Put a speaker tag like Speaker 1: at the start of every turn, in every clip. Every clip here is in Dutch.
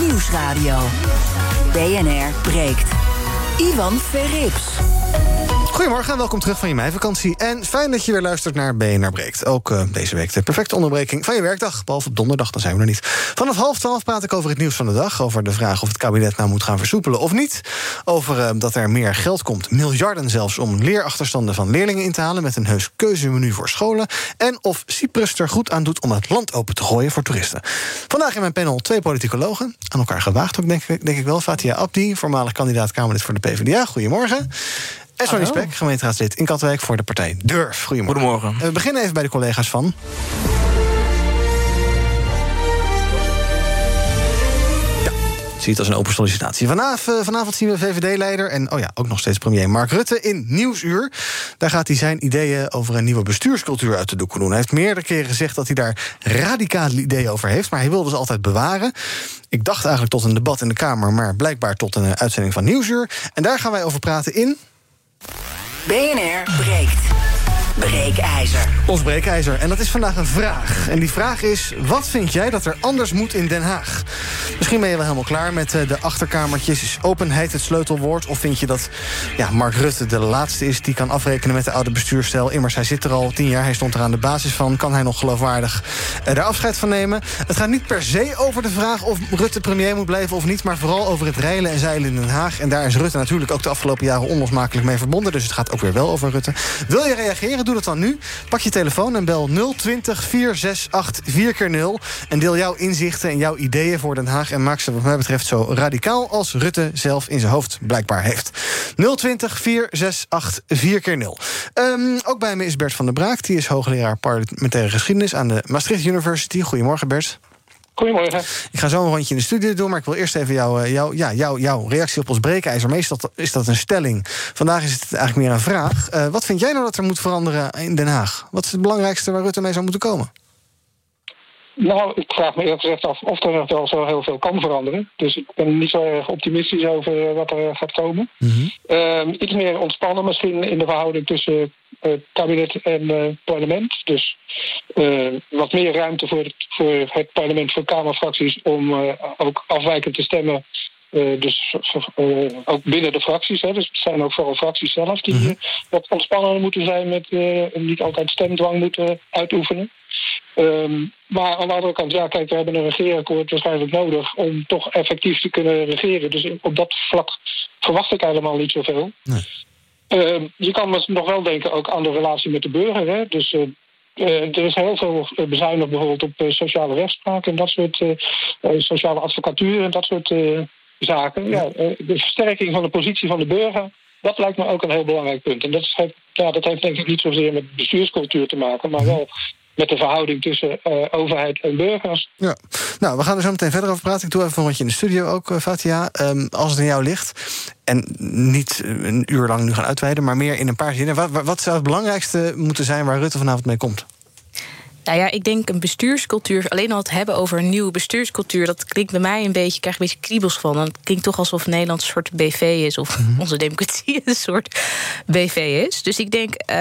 Speaker 1: Nieuwsradio. BNR breekt. Ivan Verrips.
Speaker 2: Goedemorgen en welkom terug van je meivakantie. En fijn dat je weer luistert naar BNR Breekt. Ook uh, deze week de perfecte onderbreking van je werkdag. Behalve op donderdag, dan zijn we er niet. Vanaf half twaalf praat ik over het nieuws van de dag. Over de vraag of het kabinet nou moet gaan versoepelen of niet. Over uh, dat er meer geld komt, miljarden zelfs... om leerachterstanden van leerlingen in te halen... met een heus keuzemenu voor scholen. En of Cyprus er goed aan doet om het land open te gooien voor toeristen. Vandaag in mijn panel twee politicologen. Aan elkaar gewaagd ook, denk ik, denk ik wel. Fatia Abdi, voormalig kandidaat Kamerlid voor de PvdA. Goedemorgen. Sonny Spek, gemeenteraadslid in Katwijk voor de partij Durf. Goedemorgen.
Speaker 3: Goedemorgen.
Speaker 2: We beginnen even bij de collega's van. zie het als een open sollicitatie. Vanavond, vanavond zien we VVD-leider en oh ja, ook nog steeds premier Mark Rutte in Nieuwsuur. Daar gaat hij zijn ideeën over een nieuwe bestuurscultuur uit de doeken doen. Hij heeft meerdere keren gezegd dat hij daar radicale ideeën over heeft, maar hij wilde ze altijd bewaren. Ik dacht eigenlijk tot een debat in de Kamer, maar blijkbaar tot een uitzending van Nieuwsuur. En daar gaan wij over praten in.
Speaker 1: BNR breekt. Breekijzer.
Speaker 2: Ons breekijzer. En dat is vandaag een vraag. En die vraag is: wat vind jij dat er anders moet in Den Haag? Misschien ben je wel helemaal klaar met de achterkamertjes. Is openheid het sleutelwoord? Of vind je dat ja, Mark Rutte de laatste is die kan afrekenen met de oude bestuursstijl? Immers, hij zit er al tien jaar. Hij stond er aan de basis van. Kan hij nog geloofwaardig daar afscheid van nemen? Het gaat niet per se over de vraag of Rutte premier moet blijven of niet. Maar vooral over het reilen en zeilen in Den Haag. En daar is Rutte natuurlijk ook de afgelopen jaren onlosmakelijk mee verbonden. Dus het gaat ook weer wel over Rutte. Wil je reageren? Doe dat dan nu. Pak je telefoon en bel 020 468 4x0. En deel jouw inzichten en jouw ideeën voor Den Haag. En maak ze wat mij betreft zo radicaal als Rutte zelf in zijn hoofd blijkbaar heeft. 020 468 4x0. Um, ook bij me is Bert van der Braak. Die is hoogleraar parlementaire geschiedenis aan de Maastricht University. Goedemorgen Bert.
Speaker 4: Goedemorgen.
Speaker 2: Ik ga zo een rondje in de studio doen, maar ik wil eerst even jou, jou, ja, jouw reactie op ons breekijzer. Meestal is dat een stelling. Vandaag is het eigenlijk meer een vraag. Uh, wat vind jij nou dat er moet veranderen in Den Haag? Wat is het belangrijkste waar Rutte mee zou moeten komen?
Speaker 4: Nou, ik vraag me eerlijk gezegd af of er nog wel zo heel veel kan veranderen. Dus ik ben niet zo erg optimistisch over wat er gaat komen. Mm -hmm. uh, iets meer ontspannen misschien in de verhouding tussen uh, kabinet en uh, parlement. Dus uh, wat meer ruimte voor het, voor het parlement, voor Kamerfracties... om ook afwijkend te stemmen uh, dus uh, ook binnen de fracties. Hè. Dus het zijn ook vooral fracties zelf die -hmm. wat ontspannender moeten zijn met niet altijd stemdwang moeten uitoefenen. Um, maar aan de andere kant, ja, kijk, we hebben een regeerakkoord waarschijnlijk nodig om toch effectief te kunnen regeren. Dus op dat vlak verwacht ik helemaal niet zoveel. Nee. Uh, je kan nog wel denken ook aan de relatie met de burger. Hè? Dus uh, uh, er is heel veel bezuinigd bijvoorbeeld op sociale rechtspraak en dat soort sociale advocatuur en dat soort zaken. Ja, de versterking van de positie van de burger, dat lijkt me ook een heel belangrijk punt. En dat, is, ja, dat heeft denk ik niet zozeer met bestuurscultuur te maken, maar wel met de verhouding tussen uh, overheid en burgers.
Speaker 2: Ja, nou, we gaan er zo meteen verder over praten. Ik doe even een rondje in de studio ook, uh, Fatia. Um, als het aan jou ligt, en niet een uur lang nu gaan uitweiden... maar meer in een paar zinnen. Wat, wat zou het belangrijkste moeten zijn waar Rutte vanavond mee komt?
Speaker 5: Nou ja, ik denk een bestuurscultuur, alleen al het hebben over een nieuwe bestuurscultuur, dat klinkt bij mij een beetje, ik krijg een beetje kriebels van. Het klinkt toch alsof Nederland een soort BV is, of mm -hmm. onze democratie een soort BV is. Dus ik denk, uh,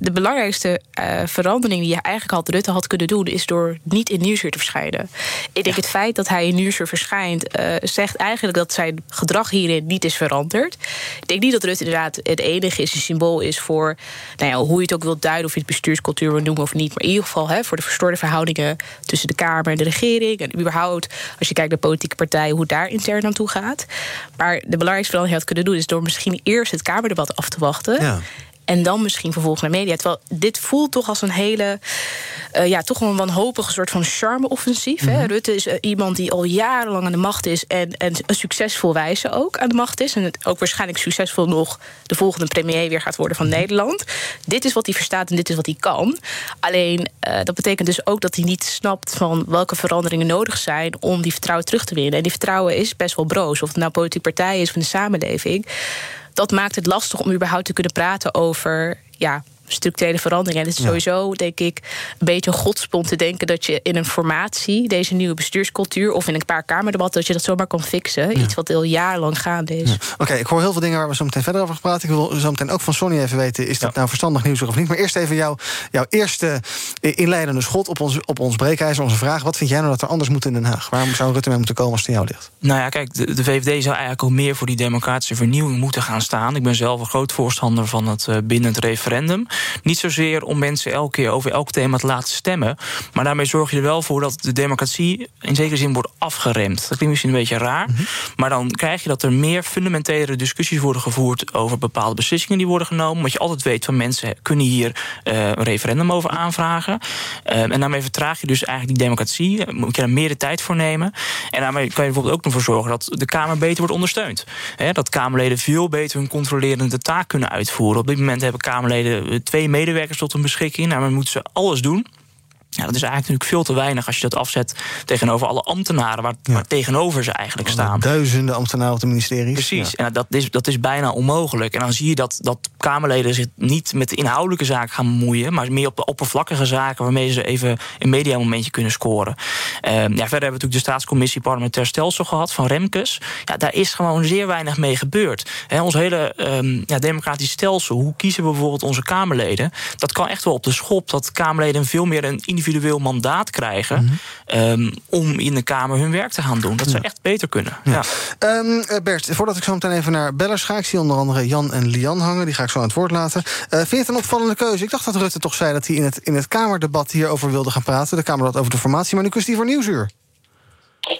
Speaker 5: de belangrijkste uh, verandering die je eigenlijk had Rutte had kunnen doen, is door niet in Nieuwsuur te verschijnen. Ik denk ja. het feit dat hij in Nieuwsuur verschijnt, uh, zegt eigenlijk dat zijn gedrag hierin niet is veranderd. Ik denk niet dat Rutte inderdaad het enige is, een symbool is voor nou ja, hoe je het ook wilt duiden, of je het bestuurscultuur wil noemen of niet. Maar in ieder geval voor de verstoorde verhoudingen tussen de Kamer en de regering. En überhaupt, als je kijkt naar politieke partijen, hoe het daar intern aan toe gaat. Maar de belangrijkste verandering had kunnen doen, is door misschien eerst het Kamerdebat af te wachten. Ja. En dan misschien vervolgens naar media. Terwijl dit voelt toch als een hele. Uh, ja, toch een wanhopige soort van charme-offensief. Mm -hmm. Rutte is uh, iemand die al jarenlang aan de macht is. En, en een succesvol wijze ook aan de macht is. En het ook waarschijnlijk succesvol nog de volgende premier weer gaat worden van. Nederland. Dit is wat hij verstaat en dit is wat hij kan. Alleen uh, dat betekent dus ook dat hij niet snapt van welke veranderingen nodig zijn om die vertrouwen terug te winnen. En die vertrouwen is best wel broos. Of het nou politieke partij is van de samenleving dat maakt het lastig om überhaupt te kunnen praten over ja, structurele verandering. En het is sowieso, denk ik, een beetje een godspont te denken dat je in een formatie, deze nieuwe bestuurscultuur of in een paar kamerdebatten, dat je dat zomaar kan fixen. Iets wat al jarenlang gaande is.
Speaker 2: Oké, ik hoor heel veel dingen waar we zo meteen verder over gaan praten. Ik wil zo meteen ook van Sonny even weten: is dat nou verstandig nieuws of niet? Maar eerst even jou, jouw eerste inleidende schot op ons, op ons breekijzer, onze vraag. Wat vind jij nou dat er anders moet in Den Haag? Waarom zou Rutte mee moeten komen als het aan jou ligt?
Speaker 3: Nou ja, kijk, de, de VVD zou eigenlijk al meer voor die democratische vernieuwing moeten gaan staan. Ik ben zelf een groot voorstander van het uh, bindend referendum. Niet zozeer om mensen elke keer over elk thema te laten stemmen. Maar daarmee zorg je er wel voor dat de democratie in zekere zin wordt afgeremd. Dat klinkt misschien een beetje raar. Mhm. Maar dan krijg je dat er meer fundamentele discussies worden gevoerd over bepaalde beslissingen die worden genomen. Want je altijd weet van mensen kunnen hier uh, een referendum over aanvragen. Uh, en daarmee vertraag je dus eigenlijk die democratie. Moet je er meer de tijd voor nemen. En daarmee kan je bijvoorbeeld ook ervoor zorgen dat de Kamer beter wordt ondersteund. dat Kamerleden veel beter hun controlerende taak kunnen uitvoeren. Op dit moment hebben Kamerleden twee medewerkers tot hun beschikking. Daarmee moeten ze alles doen. Ja, dat is eigenlijk natuurlijk veel te weinig als je dat afzet tegenover alle ambtenaren waar, waar tegenover ze eigenlijk staan.
Speaker 2: Duizenden ambtenaren op de ministeries.
Speaker 3: Precies, en dat is, dat is bijna onmogelijk. En dan zie je dat, dat Kamerleden zich niet met de inhoudelijke zaken gaan bemoeien, maar meer op de oppervlakkige zaken waarmee ze even een mediamomentje kunnen scoren. Uh, ja, verder hebben we natuurlijk de staatscommissie parlementair stelsel gehad van Remkes. Ja, daar is gewoon zeer weinig mee gebeurd. He, ons hele um, ja, democratisch stelsel, hoe kiezen we bijvoorbeeld onze Kamerleden, dat kan echt wel op de schop dat Kamerleden veel meer een individueel mandaat krijgen mm -hmm. um, om in de Kamer hun werk te gaan doen. Dat zou echt beter kunnen. Ja.
Speaker 2: ja. Um, Bert, voordat ik zo meteen even naar bellers ga, ik zie onder andere Jan en Lian hangen, die ga ik zo aan het woord laten. Uh, vind je het een opvallende keuze? Ik dacht dat Rutte toch zei dat hij in het, in het Kamerdebat hierover wilde gaan praten. De Kamerdebat over de formatie, maar nu kiest hij voor Nieuwsuur.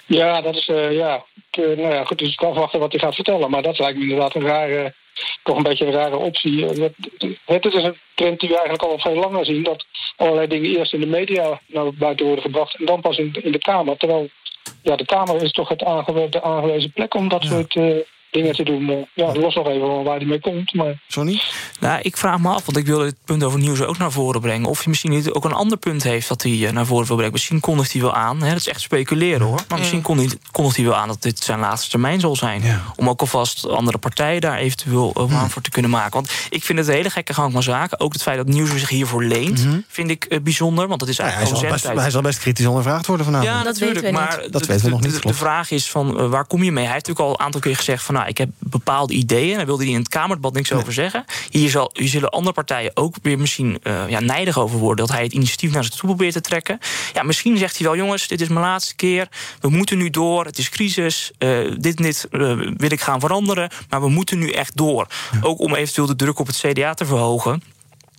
Speaker 4: Ja, dat is, uh, ja. Uh, nou ja, goed, dus ik kan afwachten wat hij gaat vertellen. Maar dat lijkt me inderdaad een rare, toch een beetje een rare optie. Het is een trend die we eigenlijk al veel langer zien. Dat allerlei dingen eerst in de media naar buiten worden gebracht en dan pas in, in de Kamer. Terwijl ja, de Kamer is toch het aangewe de aangewezen plek om dat ja. soort uh, dingen te doen. Ja, los nog even waar die mee komt. Maar...
Speaker 2: Sorry?
Speaker 3: Nou, ik vraag me af, want ik wil het punt over nieuws ook naar voren brengen. Of hij misschien niet ook een ander punt heeft dat hij naar voren wil brengen. Misschien kondigt hij wel aan. Hè, dat is echt speculeren hoor. Maar misschien kondigt hij wel aan dat dit zijn laatste termijn zal zijn. Ja. Om ook alvast andere partijen daar eventueel aan voor te kunnen maken. Want ik vind het een hele gekke gang van zaken. Ook het feit dat nieuws zich hiervoor leent, mm -hmm. vind ik uh, bijzonder. Want dat is eigenlijk
Speaker 2: ja, hij, zal best, hij zal best kritisch ondervraagd worden vanavond.
Speaker 3: Ja, natuurlijk. Maar
Speaker 2: dat weten we nog niet.
Speaker 3: De, de, vraag is van uh, waar kom je mee? Hij heeft natuurlijk al een aantal keer gezegd van nou, ik heb bepaalde ideeën. En daar wilde hij in het Kamerdebat niks nee. over zeggen. Hier, zal, hier zullen andere partijen ook weer misschien uh, ja, nijdig over worden... dat hij het initiatief naar zich toe probeert te trekken. Ja, misschien zegt hij wel, jongens, dit is mijn laatste keer. We moeten nu door, het is crisis. Uh, dit en dit uh, wil ik gaan veranderen. Maar we moeten nu echt door. Ja. Ook om eventueel de druk op het CDA te verhogen.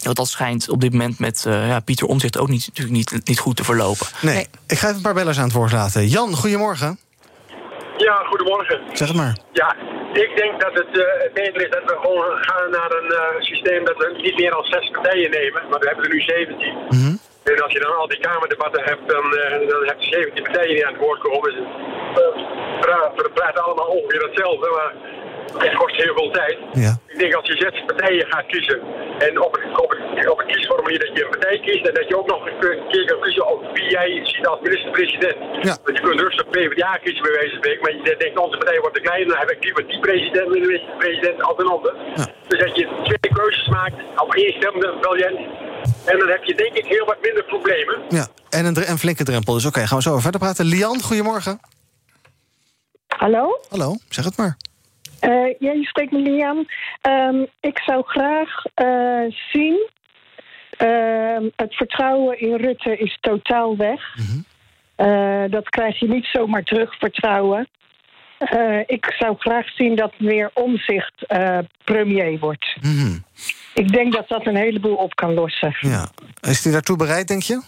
Speaker 3: Want dat schijnt op dit moment met uh, ja, Pieter Omzicht ook niet, natuurlijk niet, niet goed te verlopen.
Speaker 2: Nee. nee. ik ga even een paar bellers aan het woord laten. Jan, goedemorgen.
Speaker 6: Ja, goedemorgen.
Speaker 2: Zeg maar.
Speaker 6: Ja, ik denk dat het uh, beter is dat we gewoon gaan naar een uh, systeem dat we niet meer dan zes partijen nemen, maar we hebben er nu 17. Mm -hmm. En als je dan al die Kamerdebatten hebt, dan, uh, dan heb je 17 partijen die aan het woord komen. Dus, we praten allemaal ongeveer hetzelfde, maar het kost heel veel tijd.
Speaker 2: Ja.
Speaker 6: Ik denk als je zes partijen gaat kiezen en op het, op het, op kiesformulier dat je een partij kiest en dat je ook nog een keer kan kiezen op wie jij ziet als minister-president.
Speaker 2: Ja.
Speaker 6: Want je kunt rustig PvdA kiezen bij wijze van spreken, maar je denkt onze partij wordt te klein, dan heb ik liever die president, minister-president als een ander.
Speaker 2: Ja.
Speaker 6: Dus dat je twee keuzes maakt op één stembiljet. En dan heb je denk ik heel wat minder problemen.
Speaker 2: Ja, en een, een flinke drempel. Dus oké, okay, gaan we zo verder praten. Lian, goedemorgen.
Speaker 7: Hallo?
Speaker 2: Hallo, zeg het maar.
Speaker 7: Uh, ja, je spreekt met Lian. Um, ik zou graag uh, zien. Uh, het vertrouwen in Rutte is totaal weg. Mm -hmm. dat krijg je niet zomaar terug, vertrouwen. ik zou graag zien dat weer omzicht premier wordt.
Speaker 2: Mm -hmm.
Speaker 7: Ik denk dat dat een heleboel op kan lossen.
Speaker 2: Ja. Is hij daartoe bereid, denk je?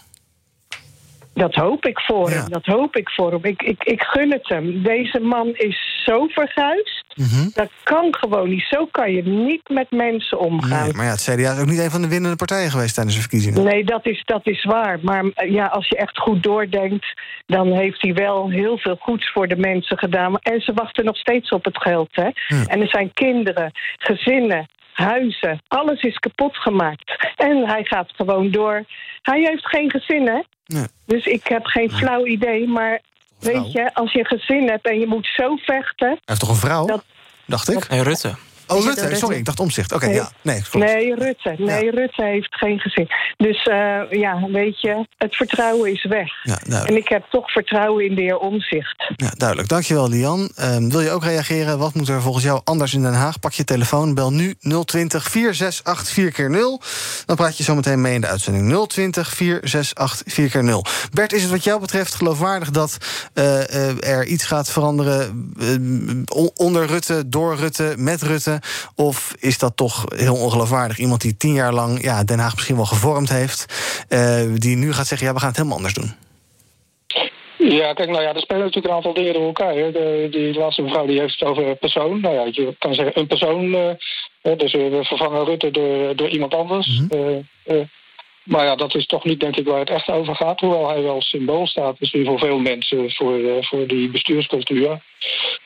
Speaker 7: Dat hoop ik voor ja. hem. Dat hoop ik voor hem. Ik, ik, ik gun het hem. Deze man is zo verguisd.
Speaker 2: Mm -hmm.
Speaker 7: Dat kan gewoon niet. Zo kan je niet met mensen omgaan.
Speaker 2: Nee, maar ja, het CDA is ook niet een van de winnende partijen geweest tijdens de verkiezingen.
Speaker 7: Nee, dat is, dat is waar. Maar ja, als je echt goed doordenkt... dan heeft hij wel heel veel goeds voor de mensen gedaan. En ze wachten nog steeds op het geld. Hè? En er zijn kinderen, gezinnen, huizen. Alles is kapot gemaakt. En hij gaat gewoon door. Hij heeft geen gezin, hè?
Speaker 2: Nee.
Speaker 7: Dus ik heb geen flauw idee, maar weet je, als je een gezin hebt en je moet zo vechten. Hij
Speaker 2: heeft toch een vrouw?
Speaker 7: Dat,
Speaker 2: dacht ik.
Speaker 3: En Rutte.
Speaker 2: Oh, Rutte, sorry, ik dacht omzicht. Oké, ja. Nee, klopt.
Speaker 7: nee, Rutte. Nee, Rutte heeft geen gezin. Dus uh, ja, weet je, het vertrouwen is weg. Ja, en ik heb toch vertrouwen in de heer Omzicht.
Speaker 2: Ja, duidelijk. Dankjewel, Lian. Um, wil je ook reageren? Wat moet er volgens jou anders in Den Haag? Pak je telefoon, bel nu 020 468 4 keer 0 Dan praat je zo meteen mee in de uitzending. 020 468 4 keer 0 Bert, is het wat jou betreft geloofwaardig dat uh, uh, er iets gaat veranderen onder Rutte, door Rutte, met Rutte? Of is dat toch heel ongeloofwaardig? Iemand die tien jaar lang ja, Den Haag misschien wel gevormd heeft, uh, die nu gaat zeggen: ja, we gaan het helemaal anders doen.
Speaker 4: Ja, kijk, nou ja, er spelen natuurlijk een aantal dingen door elkaar. Hè. De, die laatste mevrouw die heeft het over persoon. Nou ja, je kan zeggen een persoon. Uh, dus we vervangen Rutte door, door iemand anders. Mm -hmm. uh, maar ja, dat is toch niet denk ik waar het echt over gaat. Hoewel hij wel symbool staat, misschien voor veel mensen, voor, voor die bestuurscultuur.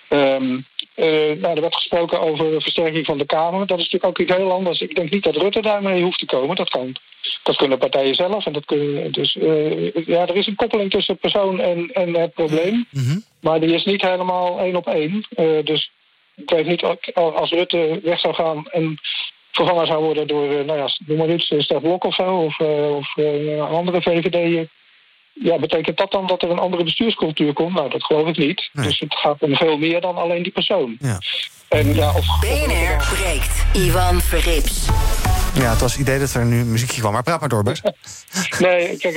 Speaker 4: Um, nou, er werd gesproken over versterking van de Kamer. Dat is natuurlijk ook iets heel anders. Ik denk niet dat Rutte daarmee hoeft te komen. Dat, kan, dat kunnen partijen zelf. En dat kunnen, dus uh, ja, er is een koppeling tussen persoon en, en het probleem. Mm -hmm. Maar die is niet helemaal één op één. Uh, dus ik weet niet, als Rutte weg zou gaan en vervangen zou worden door, nou ja, noem maar iets, Stef Blok of zo, of, of een andere VVD ja, betekent dat dan dat er een andere bestuurscultuur komt? Nou, dat geloof ik niet. Dus het gaat om veel meer dan alleen die persoon. Ja.
Speaker 1: En, ja, of, BNR breekt. Ivan Verrips.
Speaker 2: Ja, het was het idee dat er nu muziekje kwam. Maar praat maar door, Bert.
Speaker 4: nee, kijk,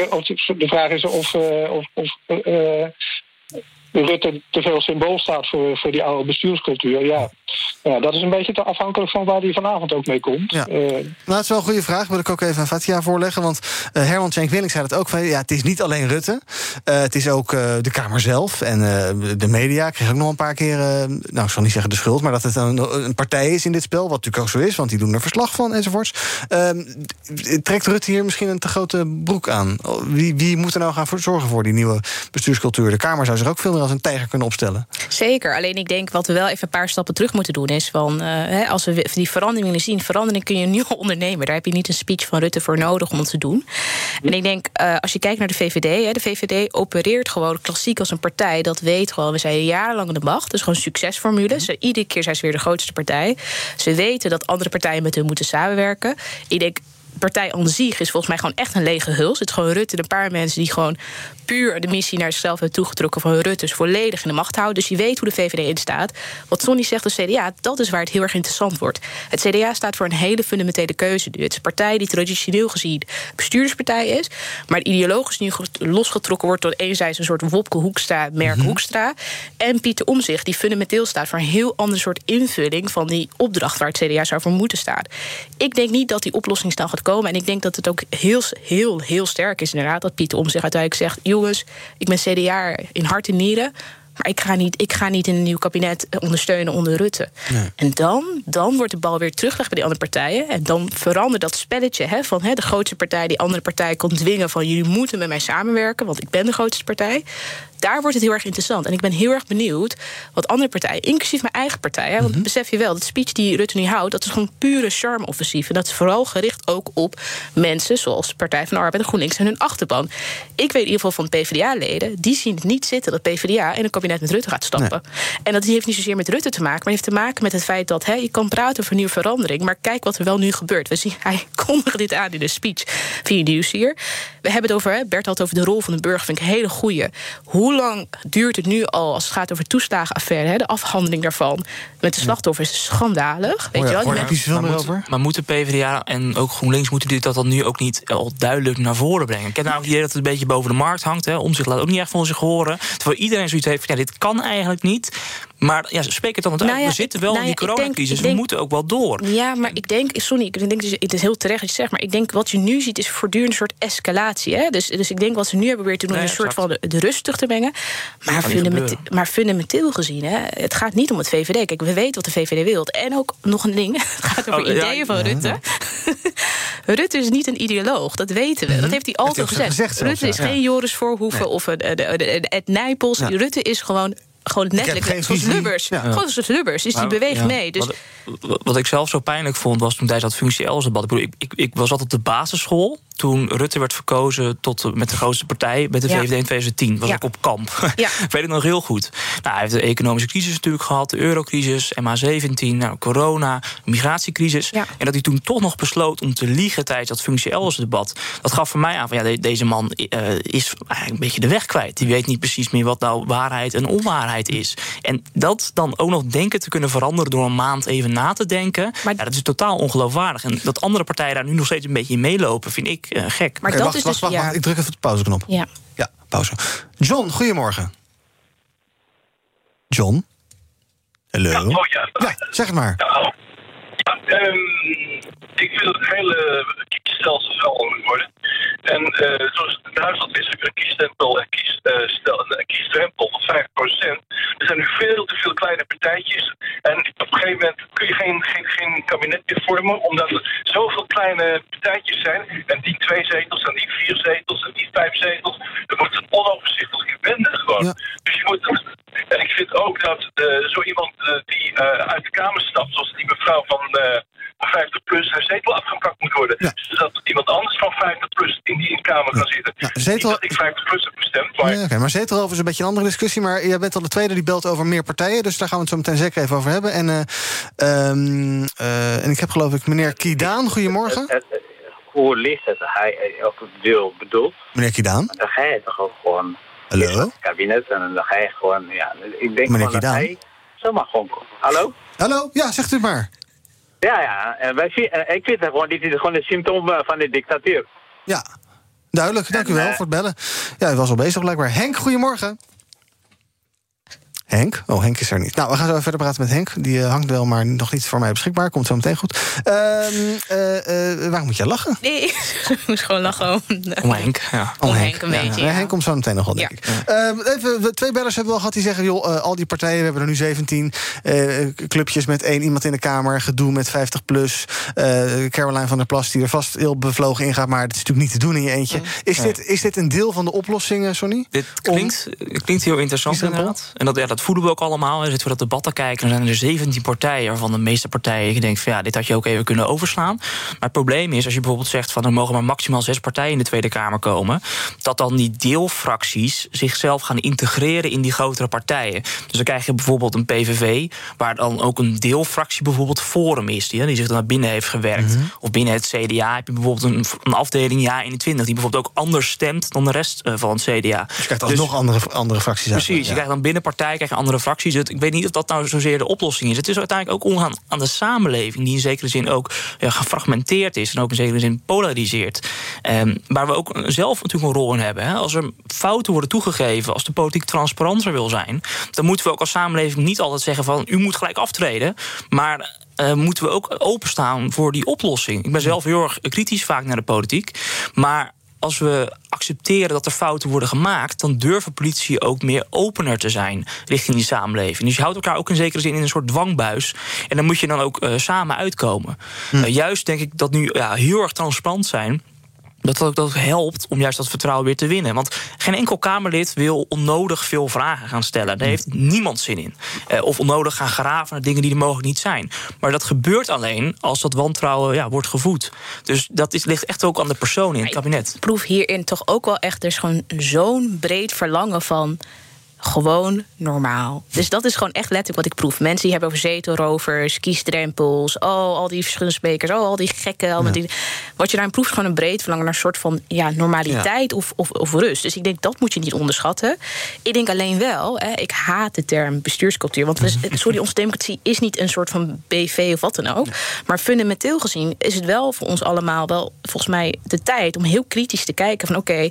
Speaker 4: de vraag is of, uh, of, of uh, Rutte te veel symbool staat voor, voor die oude bestuurscultuur. Ja. ja, dat is een beetje te afhankelijk van waar hij vanavond ook mee komt. Ja. Uh,
Speaker 2: nou, het is wel een goede vraag. Wil ik ook even aan Fatia voorleggen. Want uh, Herman Schenk Willink zei het ook. Van, ja, het is niet alleen Rutte. Uh, het is ook de Kamer zelf en de media. Ik kreeg ook nog een paar keer, nou ik zal niet zeggen de schuld... maar dat het een, een, partij is in dit spel. Wat natuurlijk ook zo is, want die doen er verslag van enzovoorts. Ehm, trekt Rutte hier misschien een te grote broek aan? Wie, wie moet er nou gaan voor zorgen voor die nieuwe bestuurscultuur? De Kamer zou zich ook veel meer als een tijger kunnen opstellen.
Speaker 5: Zeker. Alleen ik denk wat we wel even een paar stappen terug moeten doen is van uh, als we die verandering willen zien, verandering kun je nu al ondernemen. Daar heb je niet een speech van Rutte voor nodig om het te doen. En ik denk, uh, als je kijkt naar de VVD, hè, de VVD opereert gewoon klassiek als een partij dat weet gewoon, we zijn jarenlang in de macht, dus gewoon succesformule. Ze, iedere keer zijn ze weer de grootste partij. Ze weten dat andere partijen met hun moeten samenwerken. Ik denk partij aan zich is volgens mij gewoon echt een lege huls. Het is gewoon Rutte en een paar mensen die gewoon puur de missie naar zichzelf hebben toegetrokken van Rutte is volledig in de macht houden. Dus je weet hoe de VVD in staat. Wat Sonny zegt, de CDA, dat is waar het heel erg interessant wordt. Het CDA staat voor een hele fundamentele keuze nu. Het is een partij die traditioneel gezien bestuurderspartij is, maar ideologisch nu losgetrokken wordt door enerzijds een soort Wopke Hoekstra, Merk mhm. Hoekstra, en Pieter Omzicht, die fundamenteel staat voor een heel ander soort invulling van die opdracht waar het CDA zou voor moeten staan. Ik denk niet dat die oplossing snel gaat komen. En ik denk dat het ook heel, heel, heel sterk is inderdaad dat Pieter Omzicht uiteindelijk zegt jongens, ik ben CDA in hart en nieren. Maar ik ga niet, ik ga niet in een nieuw kabinet ondersteunen onder Rutte. En dan, dan wordt de bal weer teruggelegd bij die andere partijen. En dan verandert dat spelletje hè, van hè, de grootste partij die andere partij kon dwingen van jullie moeten met mij samenwerken, want ik ben de grootste partij daar wordt het heel erg interessant. En ik ben heel erg benieuwd wat andere partijen, inclusief mijn eigen partij. Hè, want mhm. besef je wel, dat speech die Rutte nu houdt, dat is gewoon pure charme-offensief. En dat is vooral gericht ook op mensen zoals Partij van de Arbeid en GroenLinks en hun achterban. Ik weet in ieder geval van PvdA-leden, die zien het niet zitten dat PvdA in een kabinet met Rutte gaat stappen. En dat heeft niet zozeer met Rutte te maken, maar heeft te maken met het feit dat hè, je kan praten over nieuwe verandering. Maar kijk wat er wel nu gebeurt. We zien, hij kondigde dit aan in de speech via Nieuws hier. We hebben het over, hè, Bert had over de rol van de burger, vind ik een hele goede. Hoe hoe lang duurt het nu al als het gaat over toeslagenaffaire, hè, de afhandeling daarvan met de slachtoffers is schandalig. Weet oh ja, je wel?
Speaker 2: Maar, maar, moet,
Speaker 3: maar moeten PvdA en ook GroenLinks moeten dit dat dan nu ook niet al duidelijk naar voren brengen? Ik heb nou het idee dat het een beetje boven de markt hangt. Hè. Om zich laat ook niet echt van zich horen. Terwijl iedereen zoiets heeft van ja, dit kan eigenlijk niet. Maar ja, spreek het dan het nou Ja, we zitten wel nou in die coronacrisis. we moeten ook wel door.
Speaker 5: Ja, maar ik denk, sorry, ik denk dus, het is heel terecht wat je zegt, maar ik denk wat je nu ziet is voortdurend een soort escalatie. Hè? Dus, dus ik denk wat ze nu hebben weer te doen, nee, een soort van de, de, rust terug te brengen. Maar, fundamenteel, maar fundamenteel gezien, hè, het gaat niet om het VVD. Kijk, we weten wat de VVD wil. En ook nog een ding, het gaat over oh, ideeën van Rutte. Rutte is niet een ideoloog, dat weten we. Dat mhm. heeft hij altijd gezegd. Rutte is geen Joris Voorhoeven of Ed Nijpels. Rutte is gewoon gewoon letterlijk zoals Lubbers. Ja. Gewoon zoals Lubbers. Dus die beweegt mee. Dus
Speaker 3: wat ik zelf zo pijnlijk vond, was toen tijdens dat functie debat. Ik, ik, ik was altijd op de basisschool toen Rutte werd verkozen tot met de grootste partij, met de VVD in 2010. Was ik op kamp. Ja. ik weet het nog heel goed. Nou, hij heeft de economische crisis natuurlijk gehad, de eurocrisis, MH17, nou, corona, migratiecrisis. En dat hij toen toch nog besloot om te liegen tijdens dat functie debat. Dat gaf voor mij aan van ja, deze man uh, is eigenlijk een beetje de weg kwijt. Die weet niet precies meer wat nou waarheid en onwaarheid is. En dat dan ook nog denken te kunnen veranderen door een maand even na te denken. Maar ja, dat is totaal ongeloofwaardig. En dat andere partijen daar nu nog steeds een beetje in meelopen, vind ik uh, gek.
Speaker 2: Maar dat wacht, is wacht, dus, wacht, wacht, Ik druk even de pauzeknop.
Speaker 5: Ja.
Speaker 2: Ja, pauze. John, goedemorgen. John? Hallo? Ja,
Speaker 8: oh ja.
Speaker 2: ja zeg het maar.
Speaker 8: Ja, ja um, ik wil het hele kiesstelsel veranderd worden. En uh, zoals in Duitsland is er een kiesstempel en kiesstel, een kiesdrempel van 5%. Er zijn nu veel te veel kleine partijtjes. En op een gegeven moment kun je geen, geen, geen kabinet meer vormen, omdat er zoveel kleine partijtjes zijn. En die twee zetels, en die vier zetels, en die vijf zetels. Dan wordt het onoverzichtelijk bende gewoon. Dus je moet. En ik vind ook dat uh, zo iemand uh, die uh, uit de Kamer stapt, zoals die mevrouw van 50 plus, haar zetel afgepakt moet worden. Ja. Dus dat iemand anders van 50 plus in die Kamer kan zitten. Ja, zetel... Niet dat ik 50 plus heb gestemd. Maar,
Speaker 2: ja, okay. maar zetel is een beetje een andere discussie. Maar jij bent al de tweede die belt over meer partijen. Dus daar gaan we het zo meteen zeker even over hebben. En, um, en ik heb geloof ik meneer Kidaan. Goedemorgen.
Speaker 9: Hoe licht het hij of deel bedoelt.
Speaker 2: Meneer Kidaan.
Speaker 9: Dan ga je toch ook gewoon
Speaker 2: Hallo? Het
Speaker 9: kabinet en dan ga je gewoon, ja, ik denk
Speaker 2: Meneer Kidaan.
Speaker 9: hij zomaar gewoon Hallo?
Speaker 2: Hallo, ja, zegt u maar.
Speaker 9: Ja, ja, en wij, ik vind het gewoon, dit is gewoon een symptoom eh, van de dictatuur.
Speaker 2: Ja, duidelijk, dank u wel eh, voor het bellen. Ja, u was al bezig blijkbaar. Henk, goedemorgen. Henk? Oh, Henk is er niet. Nou, we gaan zo verder praten met Henk. Die uh, hangt wel, maar nog niet voor mij beschikbaar. Komt zo meteen goed. Uh, uh, waarom moet jij lachen?
Speaker 5: Nee, ik moest gewoon lachen om,
Speaker 3: om Henk. Ja.
Speaker 5: Om, Henk, een beetje. Ja.
Speaker 2: Henk komt zo meteen nog wel, denk ik. Ehm, even, twee bellers hebben we al gehad die zeggen... joh, al die partijen, we hebben er nu 17 clubjes met één iemand in de Kamer... gedoe met 50 plus. Caroline van der Plas die er vast heel bevlogen in gaat... maar het is natuurlijk niet te doen in je eentje. Is, dit, is dit een deel van de oplossing, Sonny?
Speaker 3: Dit klinkt, klinkt heel interessant inderdaad. En dat, ja, dat voelen we ook allemaal. Er zitten we dat debat te kijken. Er zijn er 17 partijen, waarvan de meeste partijen... je denkt van ja, dit had je ook even kunnen overslaan. Maar het probleem is, als je bijvoorbeeld zegt... van er mogen maar maximaal zes partijen in de Tweede Kamer komen... dat dan die deelfracties zichzelf gaan integreren in die grotere partijen. Dus dan krijg je bijvoorbeeld een PVV... waar dan ook een deelfractie bijvoorbeeld Forum is... die, die zich dan naar binnen heeft gewerkt. Mhm. Of binnen het CDA heb je bijvoorbeeld een, een afdeling Ja 21... die bijvoorbeeld ook anders stemt dan de rest eh, van het CDA.
Speaker 2: Dus je krijgt alsnog dus, andere, andere fracties
Speaker 3: Precies, uit, je krijgt dan binnen partij andere fracties. ik weet niet of dat nou zozeer de oplossing is. Het is uiteindelijk ook ongaan aan de samenleving, die in zekere zin ook ja, gefragmenteerd is en ook in zekere zin polariseert. Um, waar we ook zelf natuurlijk een rol in hebben. Hè. Als er fouten worden toegegeven, als de politiek transparanter wil zijn, dan moeten we ook als samenleving niet altijd zeggen van u moet gelijk aftreden, maar uh, moeten we ook openstaan voor die oplossing. Ik ben zelf heel erg kritisch vaak naar de politiek. Maar als we accepteren dat er fouten worden gemaakt, dan durven politie ook meer opener te zijn richting die samenleving. Dus je houdt elkaar ook in zekere zin in een soort dwangbuis. En dan moet je dan ook uh, samen uitkomen. Hm. Uh, juist denk ik dat nu ja, heel erg transparant zijn dat dat ook helpt om juist dat vertrouwen weer te winnen. Want geen enkel Kamerlid wil onnodig veel vragen gaan stellen. Daar heeft niemand zin in. Uh, of onnodig gaan graven naar dingen die er mogelijk niet zijn. Maar dat gebeurt alleen als dat wantrouwen ja, wordt gevoed. Dus dat is, ligt echt ook aan de persoon in het kabinet.
Speaker 5: Ik proef hierin toch ook wel echt... er is gewoon zo'n breed verlangen van gewoon normaal. Dus dat is gewoon echt letterlijk wat ik proef. Mensen die hebben over zetelrovers, kiesdrempels, oh, al die verschillende sprekers, oh, al die gekken. Al die, wat je daarin proeft, is gewoon een breed verlangen naar een soort van ja, normaliteit Of, of, of, rust. Dus ik denk dat moet je niet onderschatten. Ik denk alleen wel, hè, ik haat de term bestuurscultuur. Want we, sorry, onze democratie is niet een soort van BV of wat dan ook. Maar fundamenteel gezien is het wel voor ons allemaal wel volgens mij de tijd om heel kritisch te kijken van oké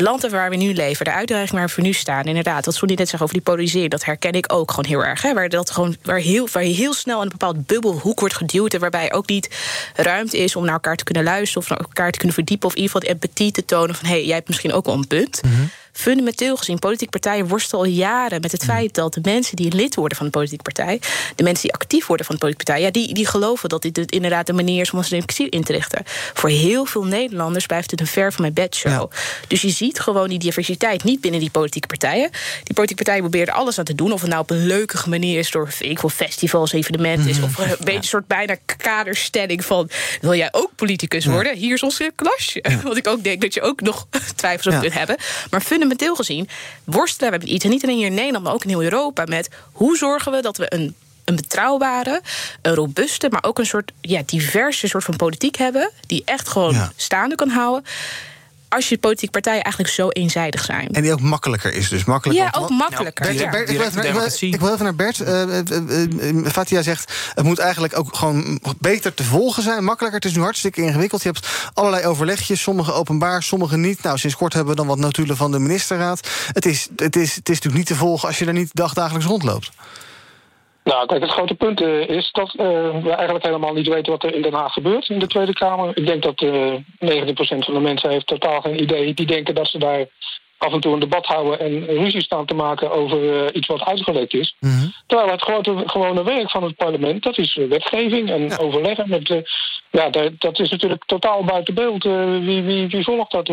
Speaker 5: land waar we nu leven, de uitdaging waar we nu staan, inderdaad, wat Sonny net zegt over die polarisering, dat herken ik ook gewoon heel erg. Hè, waar, dat gewoon, waar, heel, waar je heel snel een bepaald bubbelhoek wordt geduwd en waarbij ook niet ruimte is om naar elkaar te kunnen luisteren of naar elkaar te kunnen verdiepen of in ieder geval empathie te tonen van hé, hey, jij hebt misschien ook wel een punt. Mhm. Fundamenteel gezien, politieke partijen worstelen al jaren met het feit dat de mensen die lid worden van de politieke partij, de mensen die actief worden van de politieke partij, ja, die, die geloven dat dit inderdaad de manier is om onze democratie in te richten. Voor heel veel Nederlanders blijft het een ver van mijn bedshow. Dus je ziet gewoon die diversiteit niet binnen die politieke partijen. Die politieke partijen proberen alles aan te doen. Of het nou op een leuke manier is door ik wil festivals, evenementen is. Mhm. Of een beetje een soort bijna kaderstelling van wil jij ook politicus worden? Hier is ons klasje. Want ik ook denk dat je ook nog twijfels op kunt hebben. Maar fundamenteel gezien worstelen we met iets. En niet alleen hier in Nederland, maar ook in heel Europa. Met hoe zorgen we dat we een een betrouwbare, een robuuste, maar ook een soort ja, diverse soort van politiek hebben. Die echt gewoon staande kan houden als je politieke partijen eigenlijk zo eenzijdig zijn.
Speaker 2: En die ook makkelijker is, dus makkelijker.
Speaker 5: Ja, ook makkelijker.
Speaker 2: Bert, Bert, ik, wil even, ik, wil even, naar Bert. Uh, uh, Fatia zegt, het moet eigenlijk ook gewoon beter te volgen zijn, makkelijker. Het is nu hartstikke ingewikkeld. Je hebt allerlei overlegjes, sommige openbaar, sommige niet. Nou, sinds kort hebben we dan wat notulen van de ministerraad. Het is, het is, het is natuurlijk niet te volgen als je er niet dagdagelijks rondloopt.
Speaker 4: Nou, kijk, het grote punt uh, is dat uh, we eigenlijk helemaal niet weten wat er in Den Haag gebeurt in de Tweede Kamer. Ik denk dat uh, 90% van de mensen heeft totaal geen idee. Die denken dat ze daar af en toe een debat houden en ruzie staan te maken over uh, iets wat uitgelekt is. Mm -hmm. Terwijl het grote, gewone werk van het parlement, dat is wetgeving en ja. overleggen met. Uh, ja, dat, dat, is natuurlijk totaal buiten beeld. Wie, wie, wie volgt dat?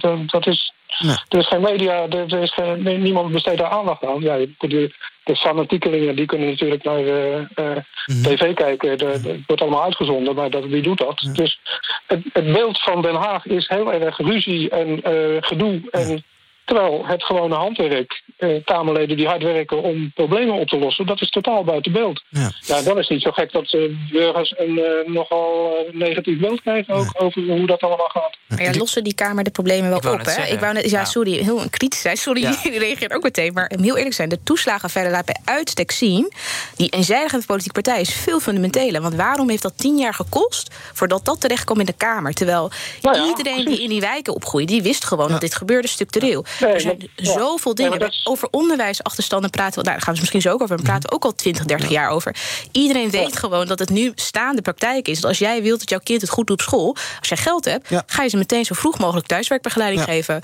Speaker 4: dat? Dat is. Nee. Er is geen media, er, is geen, niemand besteedt daar aandacht aan. Ja, de, de fanatiekelingen die kunnen natuurlijk naar uh, uh, mm. tv kijken. Het wordt allemaal uitgezonden, maar dat, wie doet dat? Dus het, het, beeld van Den Haag is heel erg ruzie en uh, gedoe. En Terwijl het gewone handwerk, eh, Kamerleden die hard werken om problemen op te lossen, dat is totaal buiten beeld. Ja, ja dan is het niet zo gek dat uh, burgers een uh, nogal uh, negatief beeld krijgen ook over hoe dat allemaal gaat.
Speaker 5: Maar ja, lossen die Kamer de problemen wel op, hè? Ik wou net, ja, ja, sorry, heel kritisch zijn. Sorry, ja. die reageert ook meteen. Maar heel eerlijk zijn, de toeslagenaffaire laat bij uitstek zien... die eenzijdige politieke partij is veel fundamenteler. Want waarom heeft dat tien jaar gekost voordat dat terechtkomt in de Kamer? Terwijl nou iedereen die in die wijken opgroeide, die wist gewoon dat dit gebeurde structureel. Nee, er zijn zoveel dingen. Ja, over onderwijsachterstanden praten we, nou, daar gaan we misschien zo ook over. We praten ook al 20, 30 jaar over. Iedereen weet gewoon dat het nu staande praktijk is. Dat als jij wilt dat jouw kind het goed doet op school, als jij geld hebt, ga je ze meteen zo vroeg mogelijk thuiswerkbegeleiding geven.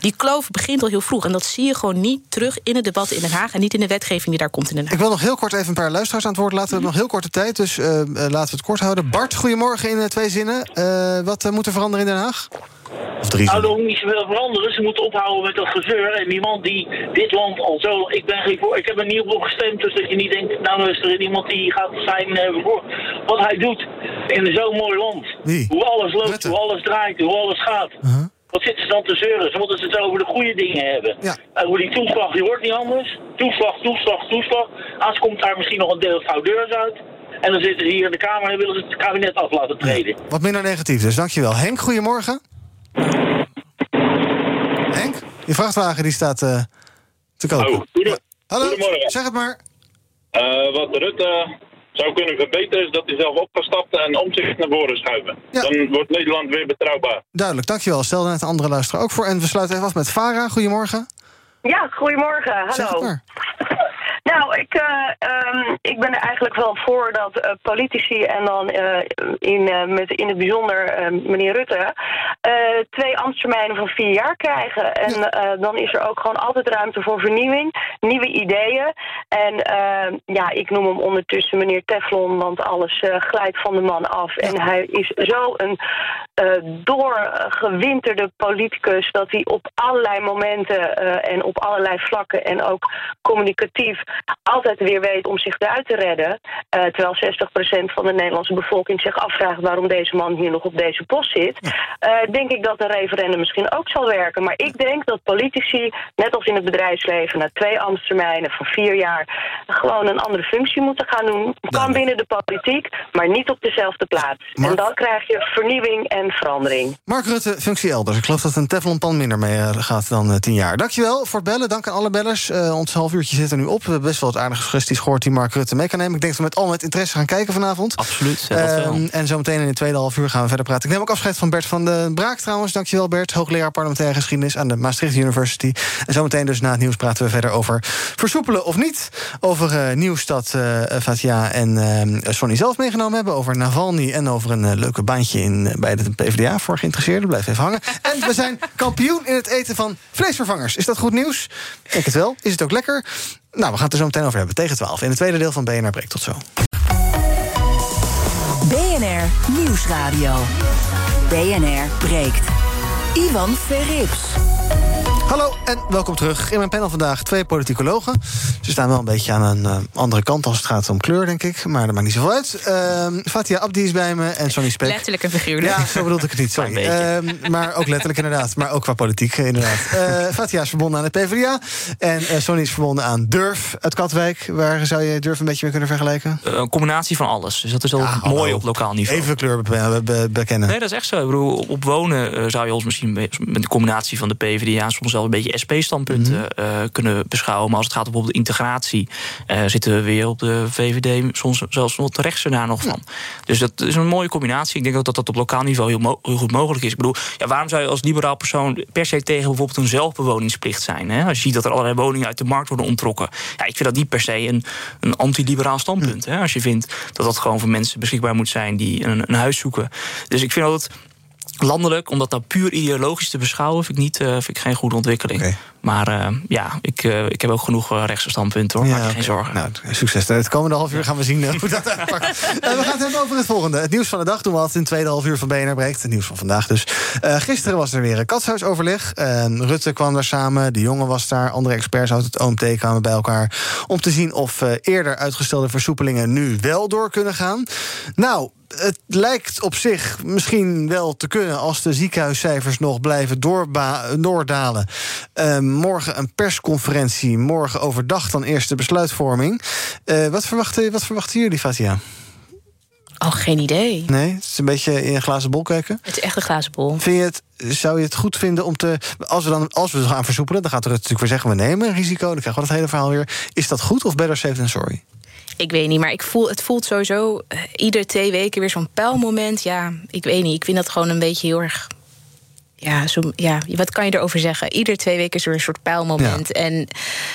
Speaker 5: Die kloof begint al heel vroeg. En dat zie je gewoon niet terug in het debat in Den Haag en niet in de wetgeving die daar komt in Den Haag.
Speaker 2: Ik wil nog heel kort even een paar luisteraars aan het woord laten. We hebben nog heel korte tijd, dus uh, laten we het kort houden. Bart, goedemorgen in uh, twee zinnen. Uh, wat moet er veranderen in Den Haag?
Speaker 10: Nou, er hoeft niet zoveel veranderen. Ze moeten ophouden met dat gezeur. En iemand die dit land al zo... Ik, ben geen voor, ik heb er niet op gestemd, dus dat je niet denkt... nou, is er iemand die gaat zijn voor. Wat hij doet in zo'n mooi land.
Speaker 2: Wie?
Speaker 10: Hoe alles loopt, Rutte. hoe alles draait, hoe alles gaat. Uh -huh. Wat zitten ze dan te zeuren? Ze moeten het over de goede dingen hebben.
Speaker 2: Ja.
Speaker 10: Over die toeslag, die hoort niet anders. Toeslag, toeslag, toeslag. Anders komt daar misschien nog een deel fraudeurs uit. En dan zitten ze hier in de Kamer en willen ze het kabinet af laten treden.
Speaker 2: Ja. Wat minder negatief dus, dankjewel. Henk, goedemorgen. Henk, je vrachtwagen die staat uh, te kopen.
Speaker 11: Oh, goede,
Speaker 2: Hallo,
Speaker 11: goedemorgen.
Speaker 2: zeg het maar.
Speaker 11: Uh, wat Rutte zou kunnen verbeteren is dat hij zelf op gaat stappen en omzicht naar voren schuiven. Ja. Dan wordt Nederland weer betrouwbaar.
Speaker 2: Duidelijk, dankjewel. Stel net de andere luisteraar ook voor. En we sluiten even af met Vara. Goedemorgen.
Speaker 12: Ja, goedemorgen. Hallo.
Speaker 2: Zeg het maar.
Speaker 12: Nou, ik, uh, um, ik ben er eigenlijk wel voor dat uh, politici en dan uh, in, met in het bijzonder meneer Rutte twee ambtstermijnen van vier jaar krijgen. En dan is er ook gewoon altijd ruimte voor vernieuwing, nieuwe ideeën. En ja, ik noem hem ondertussen meneer Teflon, want alles glijdt van de man af. En hij is zo een doorgewinterde politicus dat hij op allerlei momenten en op allerlei vlakken en ook communicatief altijd weer weet om zich eruit te redden. Uh, terwijl 60% van de Nederlandse bevolking zich afvraagt waarom deze man hier nog op deze post zit. Uh, denk ik dat een referendum misschien ook zal werken. Maar ik denk dat politici, net als in het bedrijfsleven, na twee ambtstermijnen van vier jaar, gewoon een andere functie moeten gaan doen. Kan binnen de politiek, maar niet op dezelfde plaats. Mark... En dan krijg je vernieuwing en verandering.
Speaker 2: Mark Rutte, functie elders. Ik geloof dat een Teflonpan minder mee gaat dan tien jaar. Dankjewel voor het bellen. Dank aan alle bellers. ons half uurtje zit er nu op. Best wel wat aardige suggesties gehoord die Mark Rutte mee kan nemen. Ik denk dat we met al met interesse gaan kijken vanavond.
Speaker 3: Absoluut.
Speaker 2: Um, en zometeen in de tweede half uur gaan we verder praten. Ik neem ook afscheid van Bert van de Braak trouwens. Dankjewel Bert, hoogleraar parlementaire geschiedenis aan de Maastricht University. En zometeen dus na het nieuws praten we verder over versoepelen of niet. Over uh, nieuws dat uh, Fatia en uh, Sonny zelf meegenomen hebben. Over Navalny en over een leuke baantje in, bij de PvdA voor geïnteresseerden. Blijf even hangen. en we zijn kampioen in het eten van vleesvervangers. Is dat goed nieuws? Ik denk het wel. Is het ook lekker? Nou, we gaan het er zo meteen over hebben. Tegen 12. In het tweede deel van BNR Breekt. Tot zo.
Speaker 1: BNR Nieuwsradio. BNR breekt. Ivan Verrips.
Speaker 2: Hallo en welkom terug. In mijn panel vandaag twee politicologen. Ze staan wel een beetje aan een uh, andere kant als het gaat om kleur, denk ik. Maar dat maakt niet zoveel uit. Uh, Fatia Abdi is bij me en Sonny Spek.
Speaker 5: Letterlijk en figuurlijk.
Speaker 2: Ja, zo bedoelde ik het niet, sorry. Uh, maar ook letterlijk inderdaad. Maar ook qua politiek inderdaad. Uh, Fatia is verbonden aan de PvdA. En Sonny is verbonden aan Durf uit Katwijk. Waar zou je Durf een beetje mee kunnen vergelijken?
Speaker 3: een combinatie van alles. Dus dat is wel ja, mooi op lokaal niveau.
Speaker 2: Even kleur be be bekennen.
Speaker 3: Nee, dat is echt zo. Ik bedoel, op wonen zou je ons misschien met de combinatie van de PvdA... soms wel een beetje SP-standpunten mm -hmm. uh, kunnen beschouwen. Maar als het gaat om bijvoorbeeld integratie, uh, zitten we weer op de VVD, soms zelfs nog de rechtse daar nog van. Ja. Dus dat is een mooie combinatie. Ik denk ook dat dat op lokaal niveau heel, mo heel, goed mogelijk is. Ik bedoel, ja, waarom zou je als liberaal persoon per se tegen bijvoorbeeld een zelfbewoningsplicht zijn? Hè? Als je ziet dat er allerlei woningen uit de markt worden onttrokken. Ja, ik vind dat niet per se een, een anti-liberaal standpunt. Hè? Als je vindt dat dat gewoon voor mensen beschikbaar moet zijn die een, een huis zoeken. Dus ik vind dat landelijk, om dat nou puur ideologisch te beschouwen, vind ik, niet, uh, vind ik geen goede ontwikkeling. Okay. Maar uh, ja, ik, uh, ik heb ook genoeg rechtse standpunten hoor. Ja, Maak je okay. geen zorgen.
Speaker 2: Nou, succes. Het komende half uur gaan we zien hoe dat uitpakt. we gaan het hebben over het volgende. Het nieuws van de dag doen we altijd in het tweede half uur van BNR Breekt. Het nieuws van vandaag dus. gisteren was er weer een katshuisoverleg. Rutte kwam daar samen, de jongen was daar. Andere experts uit het OMT kwamen bij elkaar. Om te zien of eerder uitgestelde versoepelingen nu wel door kunnen gaan. Nou, het lijkt op zich misschien wel te kunnen als de ziekenhuiscijfers nog blijven doordalen. Uh, morgen een persconferentie, morgen overdag dan eerst de besluitvorming. Uh, wat, verwachten, wat verwachten jullie, Fatia?
Speaker 5: Oh, geen idee.
Speaker 2: Nee, het is een beetje in een glazen bol kijken.
Speaker 5: Het is echt een glazen bol.
Speaker 2: Vind je het, zou je het goed vinden om te. Als we dan als we gaan versoepelen, dan gaat er natuurlijk weer zeggen: we nemen een risico. Dan krijgen we dat hele verhaal weer. Is dat goed of better safe than sorry?
Speaker 5: Ik weet niet, maar ik voel, het voelt sowieso uh, ieder twee weken weer zo'n pijlmoment. Ja, ik weet niet. Ik vind dat gewoon een beetje heel erg ja, zo, ja, wat kan je erover zeggen? Ieder twee weken is er een soort pijlmoment. Ja. En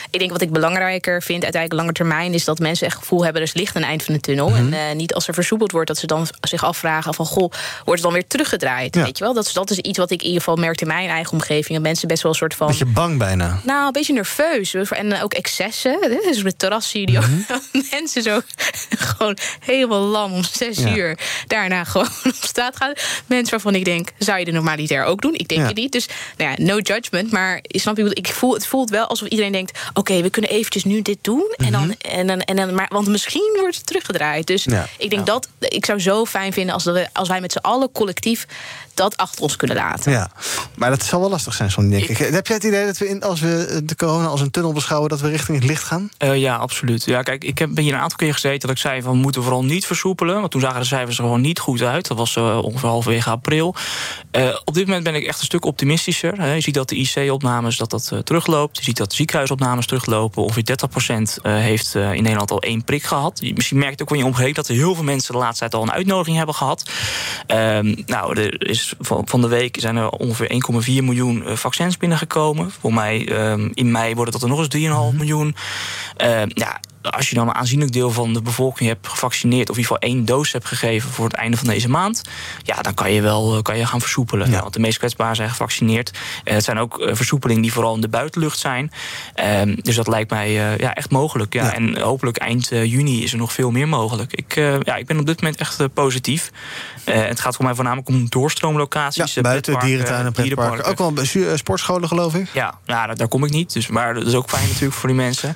Speaker 5: ik denk wat ik belangrijker vind, uiteindelijk lange termijn, is dat mensen echt gevoel hebben: er is licht aan het eind van de tunnel. Mm -hmm. En uh, niet als er versoepeld wordt, dat ze dan zich afvragen: van goh, wordt het dan weer teruggedraaid? Ja. Weet je wel? Dat is, dat is iets wat ik in ieder geval merkte in mijn eigen omgeving. Dat mensen best wel een soort van.
Speaker 2: Beetje bang bijna.
Speaker 5: Nou, een beetje nerveus. En ook excessen. Dus met terrassie, die mm -hmm. mensen zo gewoon helemaal lam om zes ja. uur daarna gewoon op straat gaan. Mensen waarvan ik denk: zou je de normalitair ook doen? Ik denk ja. het niet. Dus nou ja, no judgment. Maar snap je, ik voel, het voelt wel alsof iedereen denkt: oké, okay, we kunnen eventjes nu dit doen. Mm -hmm. en dan, en dan, en dan, maar, want misschien wordt het teruggedraaid. Dus ja. ik denk dat ik zou zo fijn vinden als, we, als wij met z'n allen collectief dat achter ons kunnen laten.
Speaker 2: Ja, maar dat zal wel lastig zijn, zo'n denk ik. Heb jij het idee dat we, in, als we de corona als een tunnel beschouwen... dat we richting het licht gaan?
Speaker 3: Uh, ja, absoluut. Ja, kijk, ik heb, ben hier een aantal keer gezeten dat ik zei... van we moeten vooral niet versoepelen. Want toen zagen de cijfers er gewoon niet goed uit. Dat was uh, ongeveer halverwege april. Uh, op dit moment ben ik echt een stuk optimistischer. Hè. Je ziet dat de IC-opnames dat dat terugloopt. Je ziet dat de ziekenhuisopnames teruglopen. Ongeveer 30% heeft in Nederland al één prik gehad. Misschien merkt ook wanneer je omgeeft... dat er heel veel mensen de laatste tijd al een uitnodiging hebben gehad. Ehm, nou, er is van, van de week zijn er ongeveer 1,4 miljoen uh, vaccins binnengekomen. Voor mij um, in mei worden dat er nog eens 3,5 mm -hmm. miljoen. Uh, ja, als je dan een aanzienlijk deel van de bevolking hebt gevaccineerd, of in ieder geval één doos hebt gegeven voor het einde van deze maand, ja, dan kan je wel kan je gaan versoepelen. Ja. Want de meest kwetsbaren zijn gevaccineerd. Uh, het zijn ook uh, versoepelingen die vooral in de buitenlucht zijn. Uh, dus dat lijkt mij ja, echt mogelijk. Ja. ja. En hopelijk eind juni is er nog veel meer mogelijk. Ik, ja, ik ben op dit moment echt positief. het gaat voor mij voornamelijk om doorstroomlocaties.
Speaker 2: Ja, buiten dierentuinen, pretparken. Ook wel sportscholen, geloof ik.
Speaker 3: Ja, nou, daar, daar kom ik niet. Dus, maar dat is ook fijn natuurlijk voor die mensen.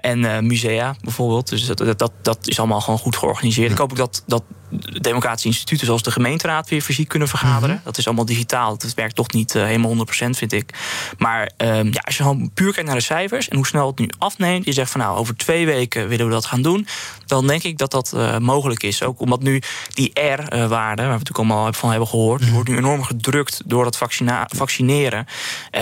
Speaker 3: en musea musea bijvoorbeeld. Dus dat, dat, dat, dat is allemaal gewoon goed georganiseerd. Ja. Ik hoop ook dat, dat democratische instituten zoals de gemeenteraad weer fysiek kunnen vergaderen. Dat is allemaal digitaal. Dat werkt toch niet uh, helemaal 100%, vind ik. Maar ehm, ja, als je gewoon puur kijkt naar de cijfers en hoe snel het nu afneemt, je zegt van nou, over twee weken willen we dat gaan doen, dan denk ik dat dat uh, mogelijk is. Ook omdat nu die R-waarde, waar we natuurlijk allemaal van hebben gehoord, die wordt nu enorm gedrukt door het vaccineren.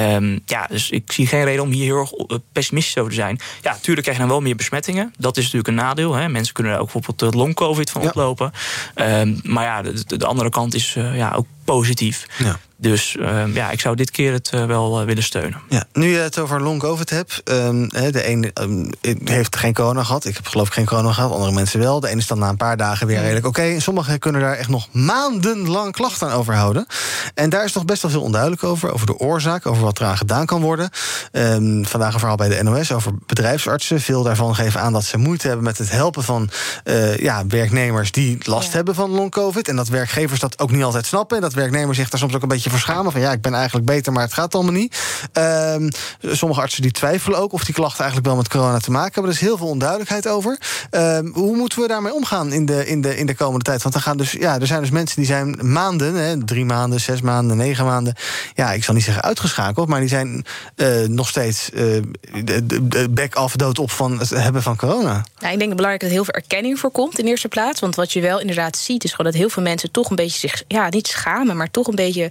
Speaker 3: Um, ja, dus ik zie geen reden om hier heel erg eh, pessimistisch over te zijn. Ja, natuurlijk krijg je dan wel meer besmettingen. Dat is natuurlijk een nadeel. Hè. Mensen kunnen er ook bijvoorbeeld long-covid van oplopen. Um, maar ja, de, de, andere kant is uh, ja, ook positief. Ja. Dus uh, ja, ik zou dit keer het uh, wel uh, willen steunen.
Speaker 2: Ja, nu je het over long COVID hebt. Um, de ene um, heeft geen corona gehad. Ik heb geloof ik geen corona gehad. Andere mensen wel. De ene is dan na een paar dagen weer redelijk oké. Okay. Sommigen kunnen daar echt nog maandenlang klachten aan overhouden. En daar is nog best wel veel onduidelijk over. Over de oorzaak, over wat eraan gedaan kan worden. Um, vandaag een verhaal bij de NOS over bedrijfsartsen. Veel daarvan geven aan dat ze moeite hebben met het helpen van ja, werknemers die last ja. hebben van long COVID. En dat werkgevers dat ook niet altijd snappen. En dat werknemers zich daar soms ook een beetje verschamen. Van ja, ik ben eigenlijk beter, maar het gaat allemaal niet. Um, sommige artsen die twijfelen ook of die klachten eigenlijk wel met corona te maken hebben. Er is heel veel onduidelijkheid over. Um, hoe moeten we daarmee omgaan in de, in, de, in de komende tijd? Want er, gaan dus, ja, er zijn dus mensen die zijn maanden, hè, drie maanden, zes maanden, negen maanden. Ja, ik zal niet zeggen uitgeschakeld, maar die zijn uh, nog steeds uh, de, bek af, dood op van het hebben van corona.
Speaker 5: Nou, ik denk belangrijk dat heel veel erkenning voorkomt in eerste plaats. Want wat je wel inderdaad ziet, is gewoon dat heel veel mensen toch een beetje zich, ja, niet schamen, maar toch een beetje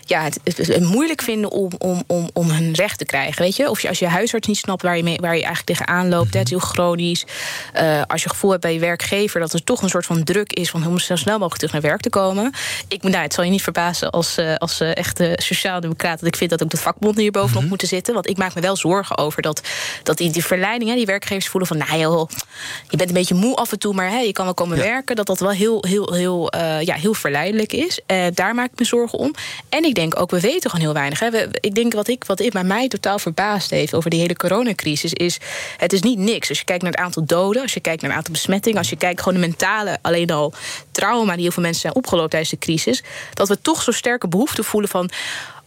Speaker 5: ja, het, het, het, moeilijk vinden om, om, om, om hun recht te krijgen. Weet je? Of je, als je huisarts niet snapt waar je, mee, waar je eigenlijk tegenaan loopt, -hmm. heel chronisch. Uh, als je gevoel hebt bij je werkgever dat er toch een soort van druk is van om zo snel mogelijk terug naar werk te komen. Ik, nou, het zal je niet verbazen als, uh, als uh, echte sociaaldemocraat dat ik vind dat ook de vakbonden hier bovenop mm -hmm. moeten zitten. Want ik maak me wel zorgen over dat, dat die, die verleiding, hè, die werkgevers voelen van, nou joh, je bent een beetje moe af en toe, maar hè, je kan wel komen ja. werken. Dat dat wel heel, heel, heel, ja, heel verleidelijk is. daar maak ik me zorgen om. En ik denk ook, we weten gewoon heel weinig. Hè. We, ik denk wat, ik, wat ik bij mij totaal verbaasd heeft over die hele coronacrisis, is het is niet niks. Als je kijkt naar het aantal doden, als je kijkt naar het aantal besmettingen, als je kijkt gewoon de mentale, alleen al trauma die heel veel mensen zijn opgelopen tijdens de crisis, dat we toch zo sterke behoefte voelen van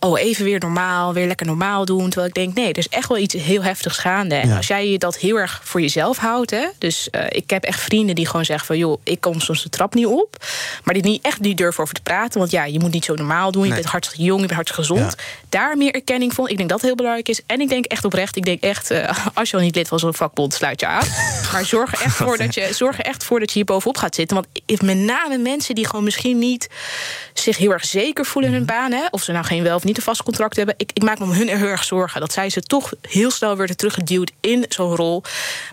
Speaker 5: oh, even weer normaal, weer lekker normaal doen. Terwijl ik denk, nee, er is echt wel iets heel heftigs gaande. En ja. als jij je dat heel erg voor jezelf houdt, hè, dus uh, ik heb echt vrienden die gewoon zeggen van, joh, ik kom soms de trap niet op, maar die niet echt niet durven over te praten, want ja, je moet niet zo normaal doen, je nee. bent hartstikke jong, je bent hartstikke gezond. Ja. Daar meer erkenning van, ik denk dat heel belangrijk is. En ik denk echt oprecht, ik denk echt, uh, als je al niet lid van zo'n vakbond, sluit je aan. maar zorg er echt voor dat je, zorg er echt voor dat je hier bovenop gaat zitten, want met name mensen die gewoon misschien niet zich heel erg zeker voelen in hun baan, hè, of ze nou geen wel of niet een vast contract hebben. Ik, ik maak me om hun heel erg zorgen. Dat zij ze toch heel snel worden teruggeduwd in zo'n rol.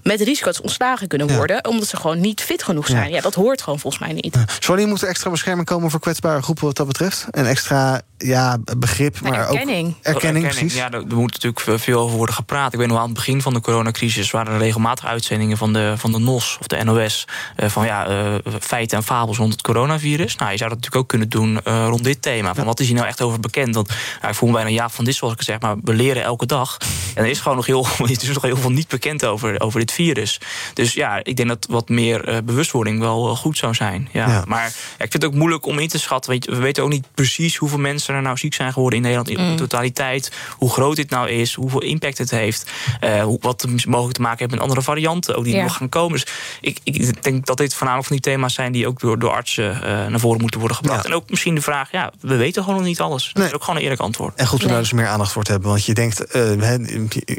Speaker 5: Met het risico dat ze ontslagen kunnen worden. Ja. Omdat ze gewoon niet fit genoeg zijn. Ja, ja dat hoort gewoon volgens mij niet.
Speaker 2: Ja. Sorry, moet er extra bescherming komen voor kwetsbare groepen wat dat betreft? En extra ja, begrip, maar, maar
Speaker 5: erkenning.
Speaker 2: ook erkenning. Precies.
Speaker 3: Ja, er, er moet natuurlijk veel over worden gepraat. Ik weet nog aan het begin van de coronacrisis waren er regelmatig uitzendingen van de, van de NOS of de NOS. Uh, van ja, uh, feiten en fabels rond het coronavirus. Nou, je zou dat natuurlijk ook kunnen doen uh, rond dit thema. Van wat is hier nou echt over bekend? Want nou, ik voel me bijna ja van dit, zoals ik zeg, maar we leren elke dag. En er is gewoon nog heel, er is nog heel veel niet bekend over, over dit virus. Dus ja, ik denk dat wat meer uh, bewustwording wel goed zou zijn. Ja. ja. Maar ja, ik vind het ook moeilijk om in te schatten. Weet je, we weten ook niet precies hoeveel mensen er nou ziek zijn geworden in Nederland in mm. totaliteit. Hoe groot dit nou is, hoeveel impact het heeft. Uh, hoe, wat mogelijk te maken heeft met andere varianten, ook die ja. nog gaan komen. Dus ik, ik denk dat dit voornamelijk van die thema's zijn die ook door, door artsen uh, naar voren moeten worden gebracht. Ja. En ook misschien de vraag, ja, we weten gewoon nog niet alles. Dat nee. is ook gewoon een eerlijk antwoord.
Speaker 2: En goed, we nee. daar dus meer aandacht voor te hebben. Want je denkt, uh, he,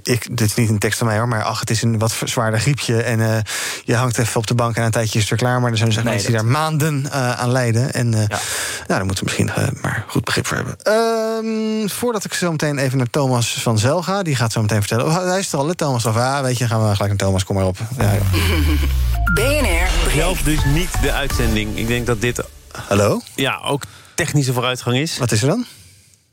Speaker 2: ik, dit is niet een tekst van mij hoor, maar ach, het is een wat zwaarder griepje. En uh, je hangt even op de bank en een tijdje is het er klaar. Maar er zijn dus nee, mensen die daar maanden uh, aan lijden. En uh, ja. nou, daar moeten we misschien maar goed begrip voor hebben. Ehm, voordat ik zo meteen even naar Thomas van Zel ga, die gaat zo meteen vertellen. Oh, hij is er al, hè, Thomas? Of ah, weet je, gaan we gelijk naar Thomas, kom maar op. Ja,
Speaker 1: BNR.
Speaker 13: Helpt dus niet de uitzending. Ik denk dat dit.
Speaker 2: Hallo?
Speaker 13: Ja, ook technische vooruitgang is.
Speaker 2: Wat is er dan?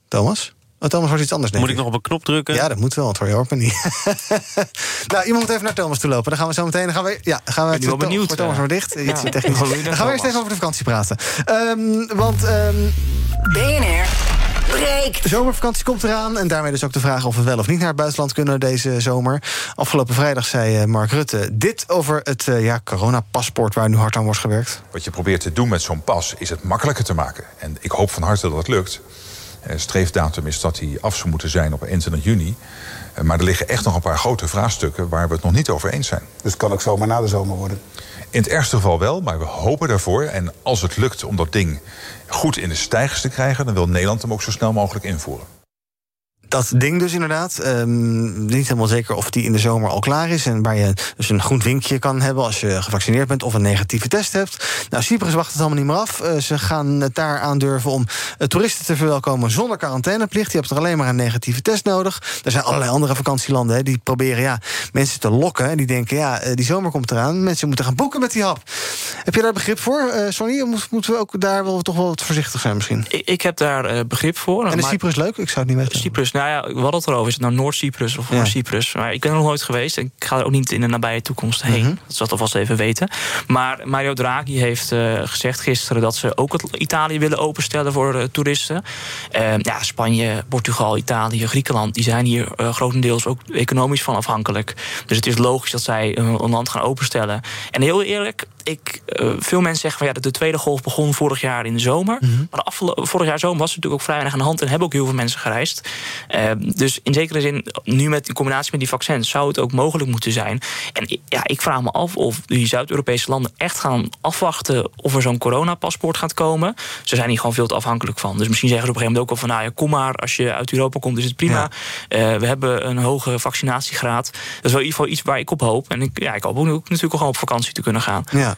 Speaker 2: Thomas? Oh, Thomas wordt iets anders, denk
Speaker 13: Moet ik nog op een knop drukken?
Speaker 2: Ja, dat moet wel, want hoor je hoort me niet. nou, iemand moet even naar Thomas toe lopen. Dan gaan we zo meteen... Dan gaan we, ja, gaan we
Speaker 3: ben wel benieuwd.
Speaker 2: Thomas maar dicht. Ja. Iets technisch. Dan gaan we eerst even over de vakantie praten. Um, want... Um,
Speaker 1: BNR breekt.
Speaker 2: De zomervakantie komt eraan. En daarmee dus ook de vraag of we wel of niet naar het buitenland kunnen deze zomer. Afgelopen vrijdag zei Mark Rutte dit over het uh, ja, coronapaspoort... waar nu hard aan wordt gewerkt.
Speaker 14: Wat je probeert te doen met zo'n pas is het makkelijker te maken. En ik hoop van harte dat het lukt. Uh, streefdatum is dat hij af zou moeten zijn op 21 juni. Eh, Maar er liggen echt nog een paar grote vraagstukken waar we het nog niet over eens zijn.
Speaker 15: Dus het kan ook zomaar na de zomer worden?
Speaker 14: In het ergste geval wel, maar we hopen daarvoor. En als het lukt om dat ding goed in de stijgers te krijgen, dan wil Nederland hem ook zo snel mogelijk invoeren.
Speaker 2: Dat ding dus inderdaad. Ehm, niet helemaal zeker of die in de zomer al klaar is. En waar je dus een groen vinkje kan hebben als je gevaccineerd bent of een negatieve test hebt. Nou, Cyprus wacht het allemaal niet meer af. Eh, ze gaan het daar aandurven om eh, toeristen te verwelkomen zonder quarantaineplicht. Je hebt er alleen maar een negatieve test nodig. Er zijn allerlei andere vakantielanden hè, die proberen ja, mensen te lokken. En die denken, ja, eh, die zomer komt eraan. Mensen moeten gaan boeken met die hap. Heb je daar begrip voor, Sonny? Of moeten we ook daar wel toch wel wat voorzichtig zijn misschien?
Speaker 3: Ik, ik heb daar begrip voor.
Speaker 2: En is
Speaker 3: maar-
Speaker 2: Cyprus leuk? Ik zou het niet weten.
Speaker 3: Cyprus, nou ja, we hadden het erover. Is het nou Noord-Cyprus of
Speaker 2: Ja.
Speaker 3: Cyprus? Maar ik ben er nog nooit geweest. En ik ga er ook niet in de nabije toekomst heen.
Speaker 2: Mhm.
Speaker 3: Dat zal ik alvast even weten. Maar Mario Draghi heeft eh, gezegd gisteren... dat ze ook het Italië willen openstellen voor eh, toeristen. Eh, ja, Spanje, Portugal, Italië, Griekenland... die zijn hier eh, grotendeels ook economisch van afhankelijk. Dus het is logisch dat zij een land gaan openstellen. En heel eerlijk... Ik, eh, veel mensen zeggen van ja, dat de tweede golf begon vorig jaar in de zomer.
Speaker 2: Mhm.
Speaker 3: Maar de vorig jaar zomer was er natuurlijk ook vrij weinig aan de hand en hebben ook heel veel mensen gereisd. Eh, dus in zekere zin, nu met in combinatie met die vaccins, zou het ook mogelijk moeten zijn. En ja, ik vraag me af of die Zuid-Europese landen echt gaan afwachten of er zo'n coronapaspoort gaat komen. Ze zijn hier gewoon veel te afhankelijk van. Dus misschien zeggen ze op een gegeven moment ook al van nou ja, kom maar, als je uit Europa komt, is het prima. Eh, we hebben een hoge vaccinatiegraad. Dat is wel in ieder geval iets waar ik op hoop. En ik, ja, ik hoop ook natuurlijk ook gewoon op vakantie te kunnen gaan.
Speaker 2: Ja.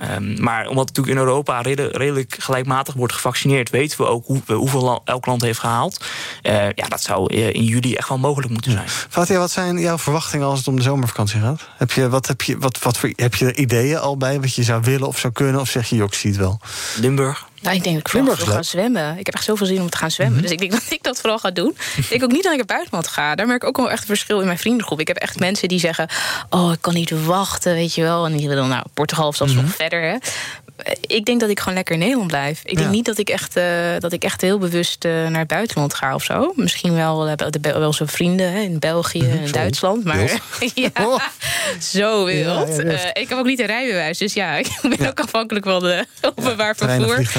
Speaker 3: Ehm, maar omdat het natuurlijk in Europa redelijk, redelijk gelijkmatig wordt gevaccineerd, weten we ook hoe, hoeveel elk land heeft gehaald. Eh, ja, dat zou eh, in juli echt wel mogelijk moeten zijn.
Speaker 2: Fatia, wat zijn jouw verwachtingen als het om de zomervakantie gaat? Heb je, wat heb, je, wat, wat voor, heb je er ideeën al bij wat je zou willen of zou kunnen? Of zeg je, joh, ik zie het wel?
Speaker 3: Limburg.
Speaker 5: Nou, ik denk dat ik vooral wil gaan zwemmen. Ik heb echt zoveel zin om te gaan zwemmen. Dus ik denk dat ik dat vooral ga doen. ik denk ook niet dat ik naar buitenland ga. Daar merk ik ook wel echt een verschil in mijn vriendengroep. Ik heb echt mensen die zeggen... oh, ik kan niet wachten, weet je wel. En die willen nou Portugal of zelfs nog verder. Hè. Ik denk dat ik gewoon lekker in Nederland blijf. Ik denk
Speaker 2: Ja.
Speaker 5: niet dat ik echt, eh, dat ik echt heel bewust eh, naar het buitenland ga of zo. Misschien wel, de, de, wel zijn vrienden hè, in België en Duitsland. Maar ja, zo wild.
Speaker 2: Ja, ja, wild.
Speaker 5: Ik heb ook niet een rijbewijs. Dus ja, ik ben ook afhankelijk van de openbaar vervoer.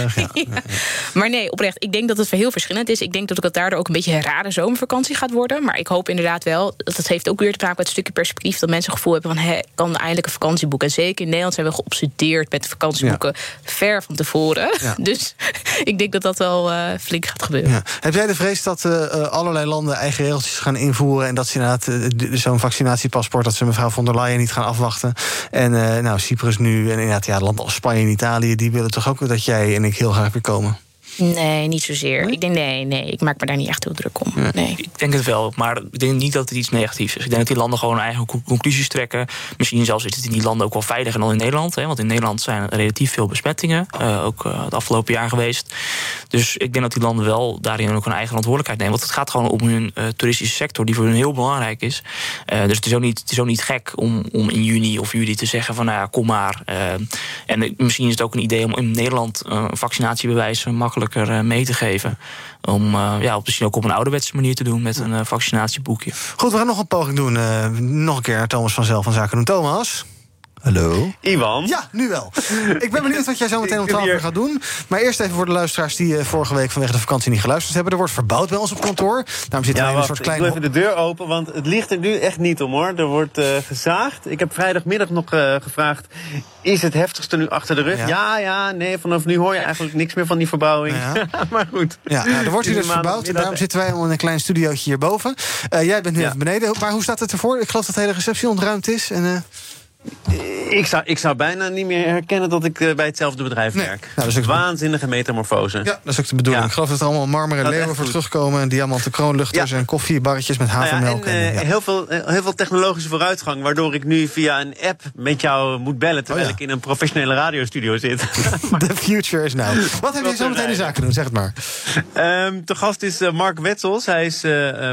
Speaker 5: Maar nee, oprecht, ik denk dat het heel verschillend is. Ik denk dat het daardoor ook een beetje een rare zomervakantie gaat worden. Maar ik hoop inderdaad wel, dat heeft ook weer te maken met een stukje perspectief... dat mensen het gevoel hebben van, hé, kan eindelijk een vakantie boeken. En zeker in Nederland zijn we geobsedeerd met vakantieboeken... ver van tevoren.
Speaker 2: Ja.
Speaker 5: Dus ik denk dat dat wel eh, flink gaat gebeuren.
Speaker 2: Ja. Heb jij de vrees dat eh, eh, allerlei landen eigen regeltjes gaan invoeren... en dat ze inderdaad zo'n vaccinatiepaspoort... dat ze mevrouw von der Leyen niet gaan afwachten? En nou, Cyprus nu en inderdaad ja, landen als Spanje en Italië... die willen toch ook dat jij en ik heel graag weer komen?
Speaker 5: Nee, niet zozeer. Ik denk, nee, nee, ik maak me daar niet echt heel druk om. Nee.
Speaker 3: Ik denk het wel, maar ik denk niet dat het iets negatiefs is. Ik denk dat die landen gewoon hun eigen co- conclusies trekken. Misschien zelfs is het in die landen ook wel veiliger dan in Nederland. Hè, want in Nederland zijn er relatief veel besmettingen. eh, ook eh, het afgelopen jaar geweest. Dus ik denk dat die landen wel daarin ook hun eigen verantwoordelijkheid nemen. Want het gaat gewoon om hun eh, toeristische sector, die voor hun heel belangrijk is. Eh, dus het is ook niet, het is ook niet gek om, om in juni of juli te zeggen van nou ja, kom maar. En misschien is het ook een idee om in Nederland eh, een vaccinatiebewijs eh, makkelijker eh, mee te geven. Om eh, ja, op, misschien ook op een ouderwetse manier te doen met een eh, vaccinatieboekje.
Speaker 2: Goed, we gaan nog een poging doen. nog een keer Thomas van Zelf van Zaken doen. Thomas? Hallo?
Speaker 13: Iwan?
Speaker 2: Ja, nu wel. Ik ben benieuwd wat jij zo meteen om 12 uur gaat doen. Maar eerst even voor de luisteraars die eh, vorige week vanwege de vakantie niet geluisterd hebben. Er wordt verbouwd bij ons op kantoor. Daarom zitten wij
Speaker 13: Ja,
Speaker 2: in een soort
Speaker 13: ik
Speaker 2: klein...
Speaker 13: doe even de deur open, want het ligt er nu echt niet om hoor. Er wordt eh, gezaagd. Ik heb vrijdagmiddag nog eh, gevraagd, is het heftigste nu achter de rug?
Speaker 2: Ja.
Speaker 13: Ja. ja, nee, vanaf nu hoor je eigenlijk niks meer van die verbouwing. maar goed.
Speaker 2: Ja, nou, er wordt hier dus verbouwd. En daarom zitten wij in een klein studiootje hierboven. Eh jij bent nu even beneden. Maar hoe staat het ervoor? Ik geloof dat de hele receptie ontruimd is. En,
Speaker 13: Ik zou, ik zou bijna niet meer herkennen dat ik eh, bij hetzelfde bedrijf werk.
Speaker 2: dat is ook-
Speaker 13: Waanzinnige metamorfose.
Speaker 2: Ja, dat is ook de bedoeling. Ik geloof dat er allemaal marmeren leeuwen voor terugkomen. En diamanten kroonluchters en koffiebarretjes met
Speaker 13: Nou ja,
Speaker 2: havermelk.
Speaker 13: en,
Speaker 2: en,
Speaker 13: eh, heel, veel, eh, heel veel technologische vooruitgang, waardoor ik nu via een app met jou moet bellen terwijl
Speaker 2: Oh
Speaker 13: ik in een professionele radiostudio zit.
Speaker 2: The future is now. Wat heb je zo meteen in zaken doen? Zeg het maar.
Speaker 13: Ehm te gast is Mark Wetsels. Hij is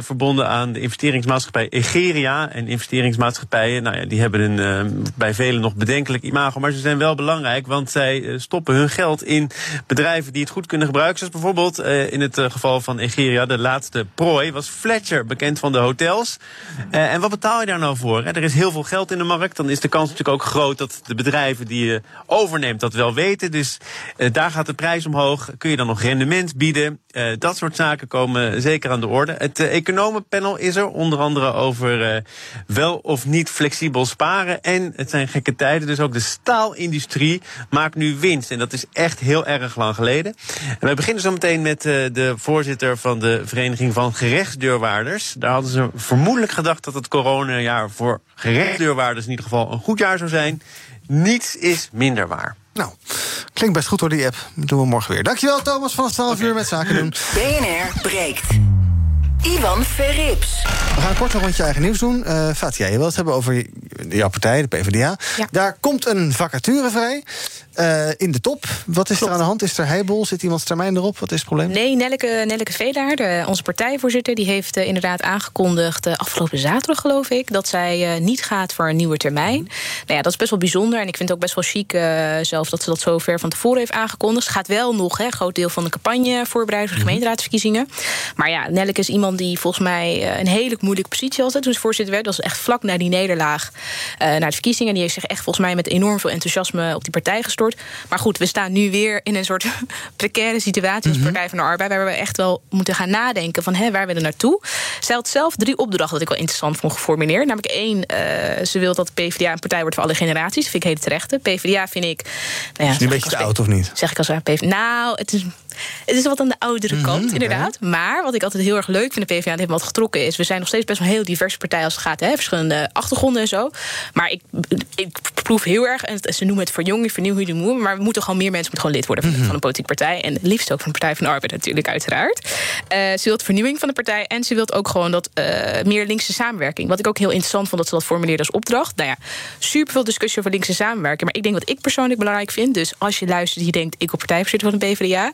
Speaker 13: verbonden aan de investeringsmaatschappij Egeria. En investeringsmaatschappijen, nou ja, die hebben een, eh, bij velen nog bedenkelijk imago, maar ze zijn wel belangrijk, want zij eh, stoppen hun geld in bedrijven die het goed kunnen gebruiken. Zoals bijvoorbeeld uh, in het geval van Egeria, de laatste prooi, was Fletcher, bekend van de hotels. En wat betaal je daar nou voor? Er is heel veel geld in de markt, dan is de kans natuurlijk ook groot dat de bedrijven die je overneemt dat wel weten. Dus daar gaat de prijs omhoog. Kun je dan nog rendement bieden? dat soort zaken komen zeker aan de orde. Het economenpanel is er, onder andere over wel of niet flexibel sparen. En het zijn gekke tijden, dus ook de staalindustrie maakt nu winst. En dat is echt heel erg lang geleden. En wij beginnen zo meteen met uh, de voorzitter van de Vereniging van Gerechtsdeurwaarders. Daar hadden ze vermoedelijk gedacht dat het coronajaar voor gerechtsdeurwaarders in ieder geval een goed jaar zou zijn. Niets is minder waar.
Speaker 2: Nou, klinkt best goed door die app. Dat doen we morgen weer. Dankjewel Thomas, vanaf 12 okay. uur met Zaken doen.
Speaker 1: BNR breekt. Ivan Verrips.
Speaker 2: We gaan kort een rondje eigen nieuws doen. Uh, Fatia, je wilt het hebben over jouw partij, de PvdA. Daar komt een vacature vrij. Uh, in de top. Wat is Klopt. er aan de hand? Is er heibel? Zit iemands termijn erop? Wat is het probleem?
Speaker 5: Nee, Nelleke, Nelleke Velaar, de, onze partijvoorzitter... die heeft uh, inderdaad aangekondigd uh, afgelopen zaterdag, geloof ik... dat zij niet gaat voor een nieuwe termijn. Nou ja, dat is best wel bijzonder. En ik vind het ook best wel chic zelf dat ze dat zo ver van tevoren heeft aangekondigd. Ze gaat wel nog een groot deel van de campagne voorbereiden... voor de gemeenteraadsverkiezingen. Maar ja, Nelleke is iemand die volgens mij een hele moeilijke positie had... toen ze voorzitter werd. Dat was echt vlak na die nederlaag naar de verkiezingen. Die heeft zich echt volgens mij met enorm veel enthousiasme op die partij gestort. Maar goed, we staan nu weer in een soort precaire situatie als mhm. Partij van de Arbeid... waar we echt wel moeten gaan nadenken van hè, waar we er naartoe. Zij had zelf drie opdrachten dat ik wel interessant vond geformuleerd. Namelijk één, uh, ze wil dat de PvdA een partij wordt voor alle generaties. Dat vind ik hele terechte. PvdA vind ik...
Speaker 2: Nou ja, is nu een beetje te oud of niet?
Speaker 5: Zeg ik als PvdA. Nou, het is het is wat aan de oudere mhm, kant, inderdaad. Maar wat ik altijd heel erg leuk vind, de PvdA heeft wat getrokken is... we zijn nog steeds best wel een heel diverse partij als het gaat. Hè, verschillende achtergronden en zo. Maar ik, ik proef heel erg, en ze noemen het verjonging, vernieuwing, maar we moeten gewoon meer mensen moeten gewoon lid worden van, mhm. van, een politieke partij. En het liefst ook van de Partij van de Arbeid natuurlijk, uiteraard. Uh, ze wil vernieuwing van de partij en ze wil ook gewoon dat uh, meer linkse samenwerking. Wat ik ook heel interessant vond dat ze dat formuleerde als opdracht. Nou ja, super veel discussie over linkse samenwerking. Maar ik denk wat ik persoonlijk belangrijk vind... dus als je luistert je denkt, ik op partijvoorzitter van de PvdA...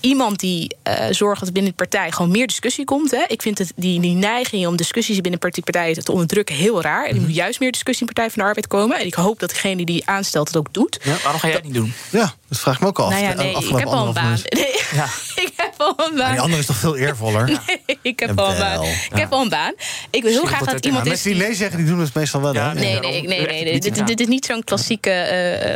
Speaker 5: iemand die uh, zorgt dat binnen de partij gewoon meer discussie komt. Hè. Ik vind het, die, die neiging om discussies binnen partijen te onderdrukken heel raar. En er moet juist meer discussie in de Partij van de Arbeid komen. En ik hoop dat degene die die aanstelt het ook doet.
Speaker 3: Ja, waarom ga jij dat niet doen?
Speaker 2: Ja, dat vraag ik me ook al
Speaker 5: nou ja, nee, ik heb al een baan. Nee, ja. ik heb al een baan.
Speaker 2: die andere is toch veel eervoller?
Speaker 5: Nee, ik heb al een baan. Ik heb al een baan. Ik wil heel graag dat iemand is...
Speaker 2: Mensen die nee zeggen, die doen het meestal wel.
Speaker 5: Ja, nee, nee, nee, nee, nee. Dit, dit, is niet zo'n klassieke,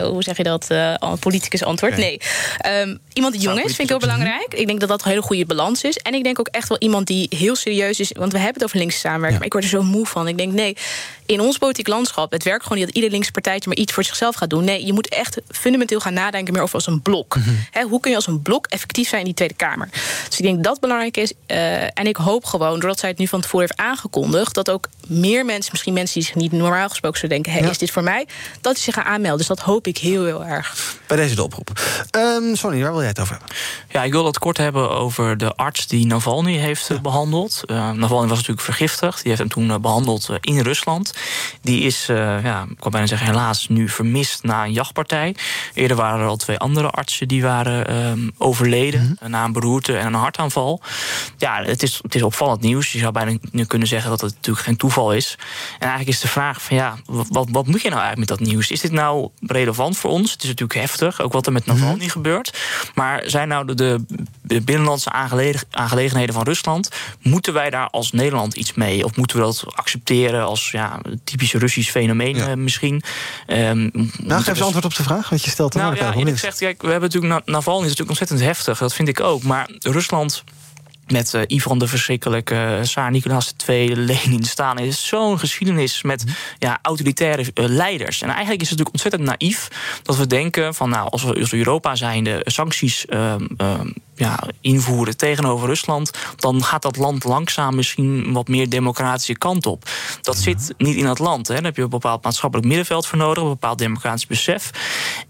Speaker 5: uh, hoe zeg je dat, uh, politicus antwoord. Nee. Um, iemand die jong is, vind ik heel belangrijk. Ik denk dat dat een hele goede balans is. En ik denk ook echt wel iemand die heel serieus is. Want we hebben het over linkse samenwerking. Maar ik word er zo moe van. Ik denk, nee, in ons politiek landschap, het werkt gewoon niet dat ieder linkse partijtje maar iets voor zichzelf gaat doen. Nee, je moet echt fundamenteel gaan nadenken meer over als een blok. Mhm. hoe kun je als een blok effectief zijn in die Tweede Kamer? Dus ik denk dat dat belangrijk is. Uh, en ik hoop gewoon, doordat zij het nu van tevoren heeft aangekondigd, dat ook meer mensen, misschien mensen die zich niet normaal gesproken zullen denken: hey, is dit voor mij? Dat ze zich gaan aanmelden. Dus dat hoop ik heel, heel erg.
Speaker 2: Bij deze de oproep. Um, Sonny, waar wil jij het over hebben?
Speaker 3: Ja, ik wil het kort hebben over de arts die Navalny heeft behandeld. Uh, Navalny was natuurlijk vergiftigd. Die heeft hem toen uh, behandeld in Rusland. Die is, ja, ik kan bijna zeggen, helaas nu vermist na een jachtpartij. Eerder waren er al twee andere artsen die waren um, overleden mm -hmm. na een beroerte en een hartaanval. Ja, het is, het is opvallend nieuws. Je zou bijna nu kunnen zeggen dat het natuurlijk geen toeval is. En eigenlijk is de vraag van ja, wat, wat moet je nou eigenlijk met dat nieuws? Is dit nou relevant voor ons? Het is natuurlijk heftig, ook wat er met Navalny mm -hmm. gebeurt. Maar zijn nou de, de, de binnenlandse aangelegenheden van Rusland... moeten wij daar als Nederland iets mee? Of moeten we dat accepteren als ja, typisch Russisch fenomeen ja. misschien?
Speaker 2: Um, nou, geef eens antwoord op de vraag, wat je stelt.
Speaker 3: Nou ja, je zegt, kijk, we hebben natuurlijk Navalny is natuurlijk ontzettend heftig. Dat vind ik ook. Maar Rusland met uh, Ivan de Verschrikkelijke, uh, Saar Nicolaas II, Lenin, staan. is zo'n geschiedenis met mhm. ja, autoritaire uh, leiders. En eigenlijk is het natuurlijk ontzettend naïef dat we denken van nou, als we als Europa zijnde sancties ehm, ehm, ja, invoeren tegenover Rusland, dan gaat dat land langzaam misschien wat meer democratische kant op. Dat mhm. zit niet in het land. Hè. Daar heb je een bepaald maatschappelijk middenveld voor nodig, een bepaald democratisch besef.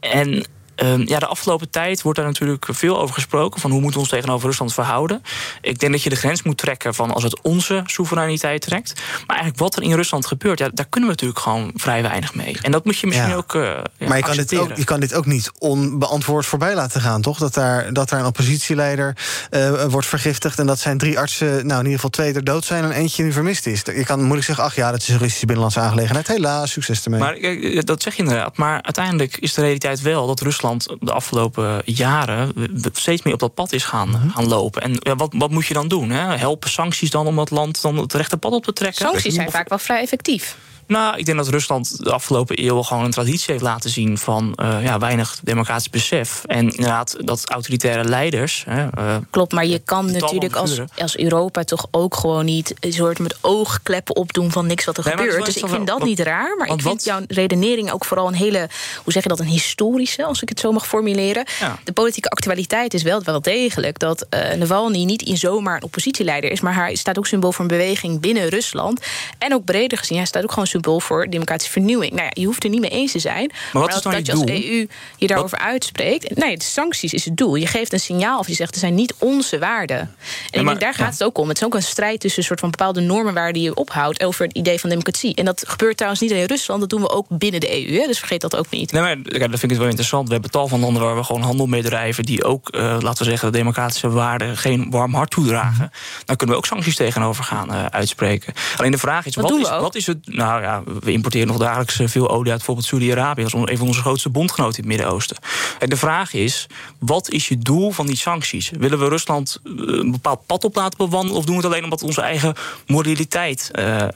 Speaker 3: En Ehm, ja, de afgelopen tijd wordt daar natuurlijk veel over gesproken. Van hoe moeten we ons tegenover Rusland verhouden. Ik denk dat je de grens moet trekken van als het onze soevereiniteit trekt. Maar eigenlijk wat er in Rusland gebeurt, ja, daar kunnen we natuurlijk gewoon vrij weinig mee. En dat moet je misschien
Speaker 2: Ja.
Speaker 3: ook. ja,
Speaker 2: maar je kan, dit ook, je kan dit ook niet onbeantwoord voorbij laten gaan, toch? Dat daar, dat daar een oppositieleider eh, wordt vergiftigd... en dat zijn drie artsen, nou in ieder geval twee er dood zijn... en eentje nu vermist is. Je kan moeilijk zeggen, ach ja, dat is een Russische binnenlandse aangelegenheid. Helaas, succes ermee.
Speaker 3: Maar eh, dat zeg je inderdaad. Maar uiteindelijk is de realiteit wel dat Rusland de afgelopen jaren steeds meer op dat pad is gaan,
Speaker 2: Mhm.
Speaker 3: gaan lopen. En ja, wat, wat moet je dan doen? Hè? Helpen sancties dan om dat land dan het rechte pad op te trekken?
Speaker 5: Sancties zijn vaak wel vrij effectief.
Speaker 3: Nou, ik denk dat Rusland de afgelopen eeuwen gewoon een traditie heeft laten zien van eh, ja, weinig democratisch besef. En inderdaad, dat autoritaire leiders. Hè, eh,
Speaker 5: Klopt, maar je kan natuurlijk als, als Europa toch ook gewoon niet een soort met oogkleppen opdoen van niks wat er
Speaker 3: Nee,
Speaker 5: gebeurt. Dus ik vind dat niet raar. Maar ik vind
Speaker 3: wat-
Speaker 5: jouw redenering ook vooral een hele, hoe zeg je dat, een historische, als ik het zo mag formuleren.
Speaker 3: Ja.
Speaker 5: De politieke actualiteit is wel wel degelijk dat eh Navalny niet in zomaar een oppositieleider is, maar hij staat ook symbool voor een beweging binnen Rusland. En ook breder gezien, hij staat ook gewoon voor democratische vernieuwing. Nou ja, je hoeft er niet mee eens te zijn.
Speaker 3: wat
Speaker 5: maar
Speaker 3: is dan
Speaker 5: dat
Speaker 3: je
Speaker 5: je als
Speaker 3: doel?
Speaker 5: EU je daarover uitspreekt. Nee, de sancties is het doel. Je geeft een signaal of je zegt, er zijn niet onze waarden. En ik
Speaker 3: maar-
Speaker 5: denk, daar gaat het ook om. Het is ook een strijd tussen een soort van bepaalde normenwaarden die je ophoudt over het idee van democratie. En dat gebeurt trouwens niet alleen in Rusland, dat doen we ook binnen de EU. Hè? Dus vergeet dat ook niet.
Speaker 3: Nee, maar ja, dat vind ik wel interessant. We hebben tal van landen waar we gewoon handel mee drijven... die ook, eh, laten we zeggen, de democratische waarden geen warm hart toedragen. Dan kunnen we ook sancties tegenover gaan eh, uitspreken. Alleen de vraag is, wat
Speaker 5: doen
Speaker 3: is, wat is het... Nou ja, we importeren nog dagelijks eh, veel olie uit bijvoorbeeld Saudi-Arabië... als een van onze grootste bondgenoten in het Midden-Oosten. En de vraag is, wat is je doel van die sancties? Willen we Rusland eh, een bepaald pad op laten bewandelen... of doen we het alleen omdat onze eigen moraliteit eh,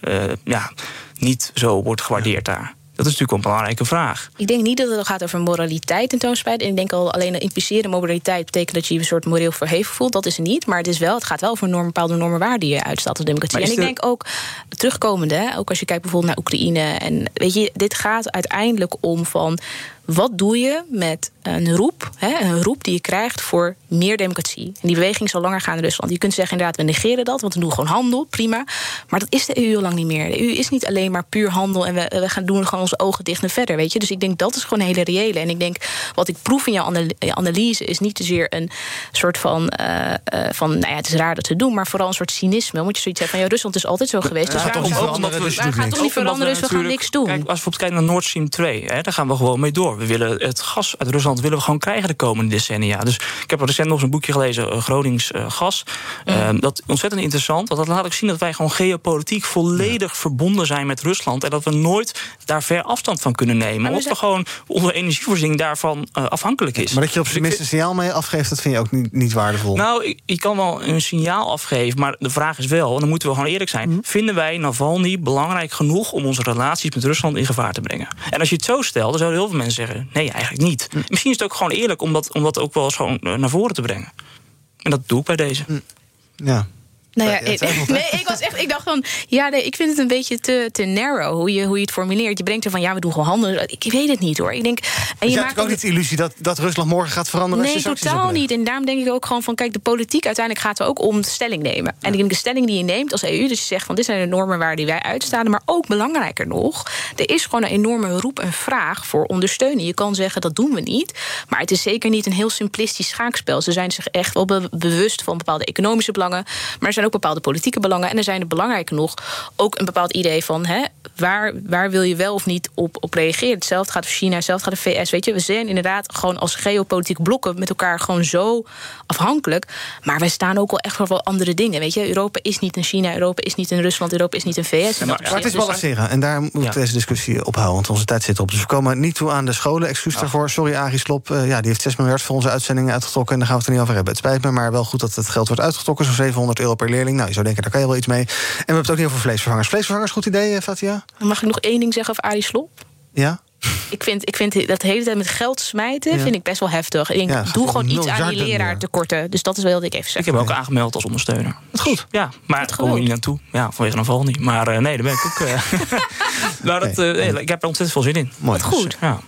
Speaker 3: ja, niet zo wordt gewaardeerd daar? Dat is natuurlijk een belangrijke vraag.
Speaker 5: Ik denk niet dat het gaat over moraliteit tentoonspreiden. En ik denk al alleen impliceren moraliteit betekent dat je je een soort moreel verheven voelt. Dat is het niet. Maar het, is wel, het gaat wel over normen, bepaalde normen waarden die je uitstaat als democratie. En ik
Speaker 3: de-
Speaker 5: denk ook terugkomende, ook als je kijkt bijvoorbeeld naar Oekraïne. En weet je, dit gaat uiteindelijk om van. Wat doe je met een roep, hè, een roep die je krijgt voor meer democratie? En die beweging zal langer gaan in Rusland. Je kunt zeggen inderdaad, we negeren dat, want we doen gewoon handel, prima. Maar dat is de EU al lang niet meer. De EU is niet alleen maar puur handel en we, we gaan doen gewoon onze ogen dicht en verder, weet je. Dus ik denk dat is gewoon een hele reële. En ik denk, wat ik proef in jouw ana- analyse is niet zozeer een soort van, eh, eh, van nou ja, het is raar dat ze doen, maar vooral een soort cynisme. Omdat je zoiets hebt van, ja, Rusland is altijd zo geweest. Dus
Speaker 3: Ja,
Speaker 5: waarom
Speaker 3: toch niet
Speaker 5: ook-
Speaker 3: veranderen, dus doet
Speaker 5: gaat
Speaker 3: niks.
Speaker 5: toch niet veranderen, dus we gaan niks doen.
Speaker 3: Kijk, als we bijvoorbeeld kijken naar Nord Stream 2, hè, daar gaan we gewoon mee door. We willen het gas uit Rusland willen we gewoon krijgen de komende decennia. Dus ik heb recent nog eens een boekje gelezen, eh, Gronings eh, gas. Eh, dat is ontzettend interessant, want dat laat ook zien dat wij gewoon geopolitiek volledig verbonden zijn met Rusland. En dat we nooit daar ver afstand van kunnen nemen. Omdat we gewoon onze energievoorziening daarvan eh, afhankelijk is.
Speaker 2: Maar dat je op
Speaker 3: Dus
Speaker 2: zijn
Speaker 3: ik
Speaker 2: minst een signaal mee afgeeft, dat vind je ook niet, niet waardevol.
Speaker 3: nou, ik, ik kan wel een signaal afgeven, maar de vraag is wel, en dan moeten we gewoon eerlijk zijn: vinden wij Navalny belangrijk genoeg om onze relaties met Rusland in gevaar te brengen? En als je het zo stelt, dan zouden heel veel mensen nee, eigenlijk niet. Misschien is het ook gewoon eerlijk om dat, om dat ook wel eens gewoon naar voren te brengen. En dat doe ik bij deze.
Speaker 2: Ja.
Speaker 5: Nou ja, nee, ik was echt, ik dacht van, ja, nee, ik vind het een beetje te, te narrow hoe je, hoe je het formuleert. Je brengt er van, ja, we doen gewoon handel. Ik weet het niet hoor. Ik denk, en
Speaker 2: Dus
Speaker 5: je
Speaker 2: je
Speaker 5: maakt
Speaker 2: hebt ook niet de illusie dat, dat Rusland morgen gaat veranderen
Speaker 5: Nee, totaal niet. En daarom denk ik ook gewoon van... kijk, de politiek uiteindelijk gaat er ook om de stelling nemen. En ik denk de stelling die je neemt als EU... dus je zegt van dit zijn de normen waar die wij uitstaan... maar ook belangrijker nog... er is gewoon een enorme roep en vraag voor ondersteuning. Je kan zeggen dat doen we niet... maar het is zeker niet een heel simplistisch schaakspel. Ze zijn zich echt wel be- bewust van bepaalde economische belangen... maar er zijn ook bepaalde politieke belangen... en er zijn er belangrijker nog ook een bepaald idee van... Hè, waar, waar wil je wel of niet op, op reageren. Hetzelfde gaat voor China, hetzelfde gaat voor VS. Weet je, we zijn inderdaad gewoon als geopolitieke blokken met elkaar gewoon zo afhankelijk. Maar wij staan ook wel echt voor wel andere dingen. Weet je, Europa is niet een China, Europa is niet een Rusland, Europa is niet een VS.
Speaker 2: Maar het is
Speaker 5: opzicht. Dus-
Speaker 2: balanceren. En daar moet deze discussie ophouden, want onze tijd zit op. Dus we komen niet toe aan de scholen. Excuus daarvoor. Sorry, Arie Slop. Eh, ja, die heeft 6 miljard voor onze uitzendingen uitgetrokken. En daar gaan we het er niet over hebben. Het spijt me, maar wel goed dat het geld wordt uitgetrokken. Zo'n 700 euro per leerling. Nou, je zou denken, daar kan je wel iets mee. En we hebben het ook niet over vleesvervangers. Vleesvervangers, goed idee, eh, Fatia?
Speaker 5: Mag ik nog één ding zeggen over Arie Slob?
Speaker 2: Ja?
Speaker 5: Ik vind, ik vind dat de hele tijd met geld smijten
Speaker 2: Ja.
Speaker 5: vind ik best wel heftig. Ik denk,
Speaker 3: Ja,
Speaker 5: doe gewoon iets aan die leraartekorten. Dus dat is wel wat ik even
Speaker 3: Ik
Speaker 5: zeggen.
Speaker 3: heb me ook aangemeld als ondersteuner.
Speaker 2: Dat goed.
Speaker 3: Ja, maar daar komen we niet naartoe. Ja, vanwege een val niet. Maar eh, nee, daar ben ik ook. eh maar dat, eh, nee, ik heb er ontzettend veel zin in.
Speaker 2: Mooi.
Speaker 3: Dus, eh, ja.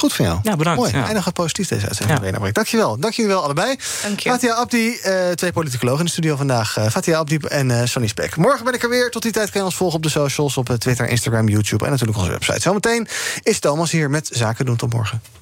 Speaker 2: Goed van jou.
Speaker 3: Ja, bedankt.
Speaker 2: Mooi.
Speaker 3: Ja.
Speaker 2: En dan gaat positief deze uitzending ja. Dankjewel. Dank jullie wel allebei.
Speaker 5: Dank je.
Speaker 2: Fatia Abdi, eh, twee politicologen in de studio vandaag. Eh, Fatia Abdi en eh Sonny Spek. Morgen ben ik er weer. Tot die tijd kan je ons volgen op de socials. Op Twitter, Instagram, YouTube en natuurlijk onze website. Zometeen is Thomas hier met Zaken doen. Tot morgen.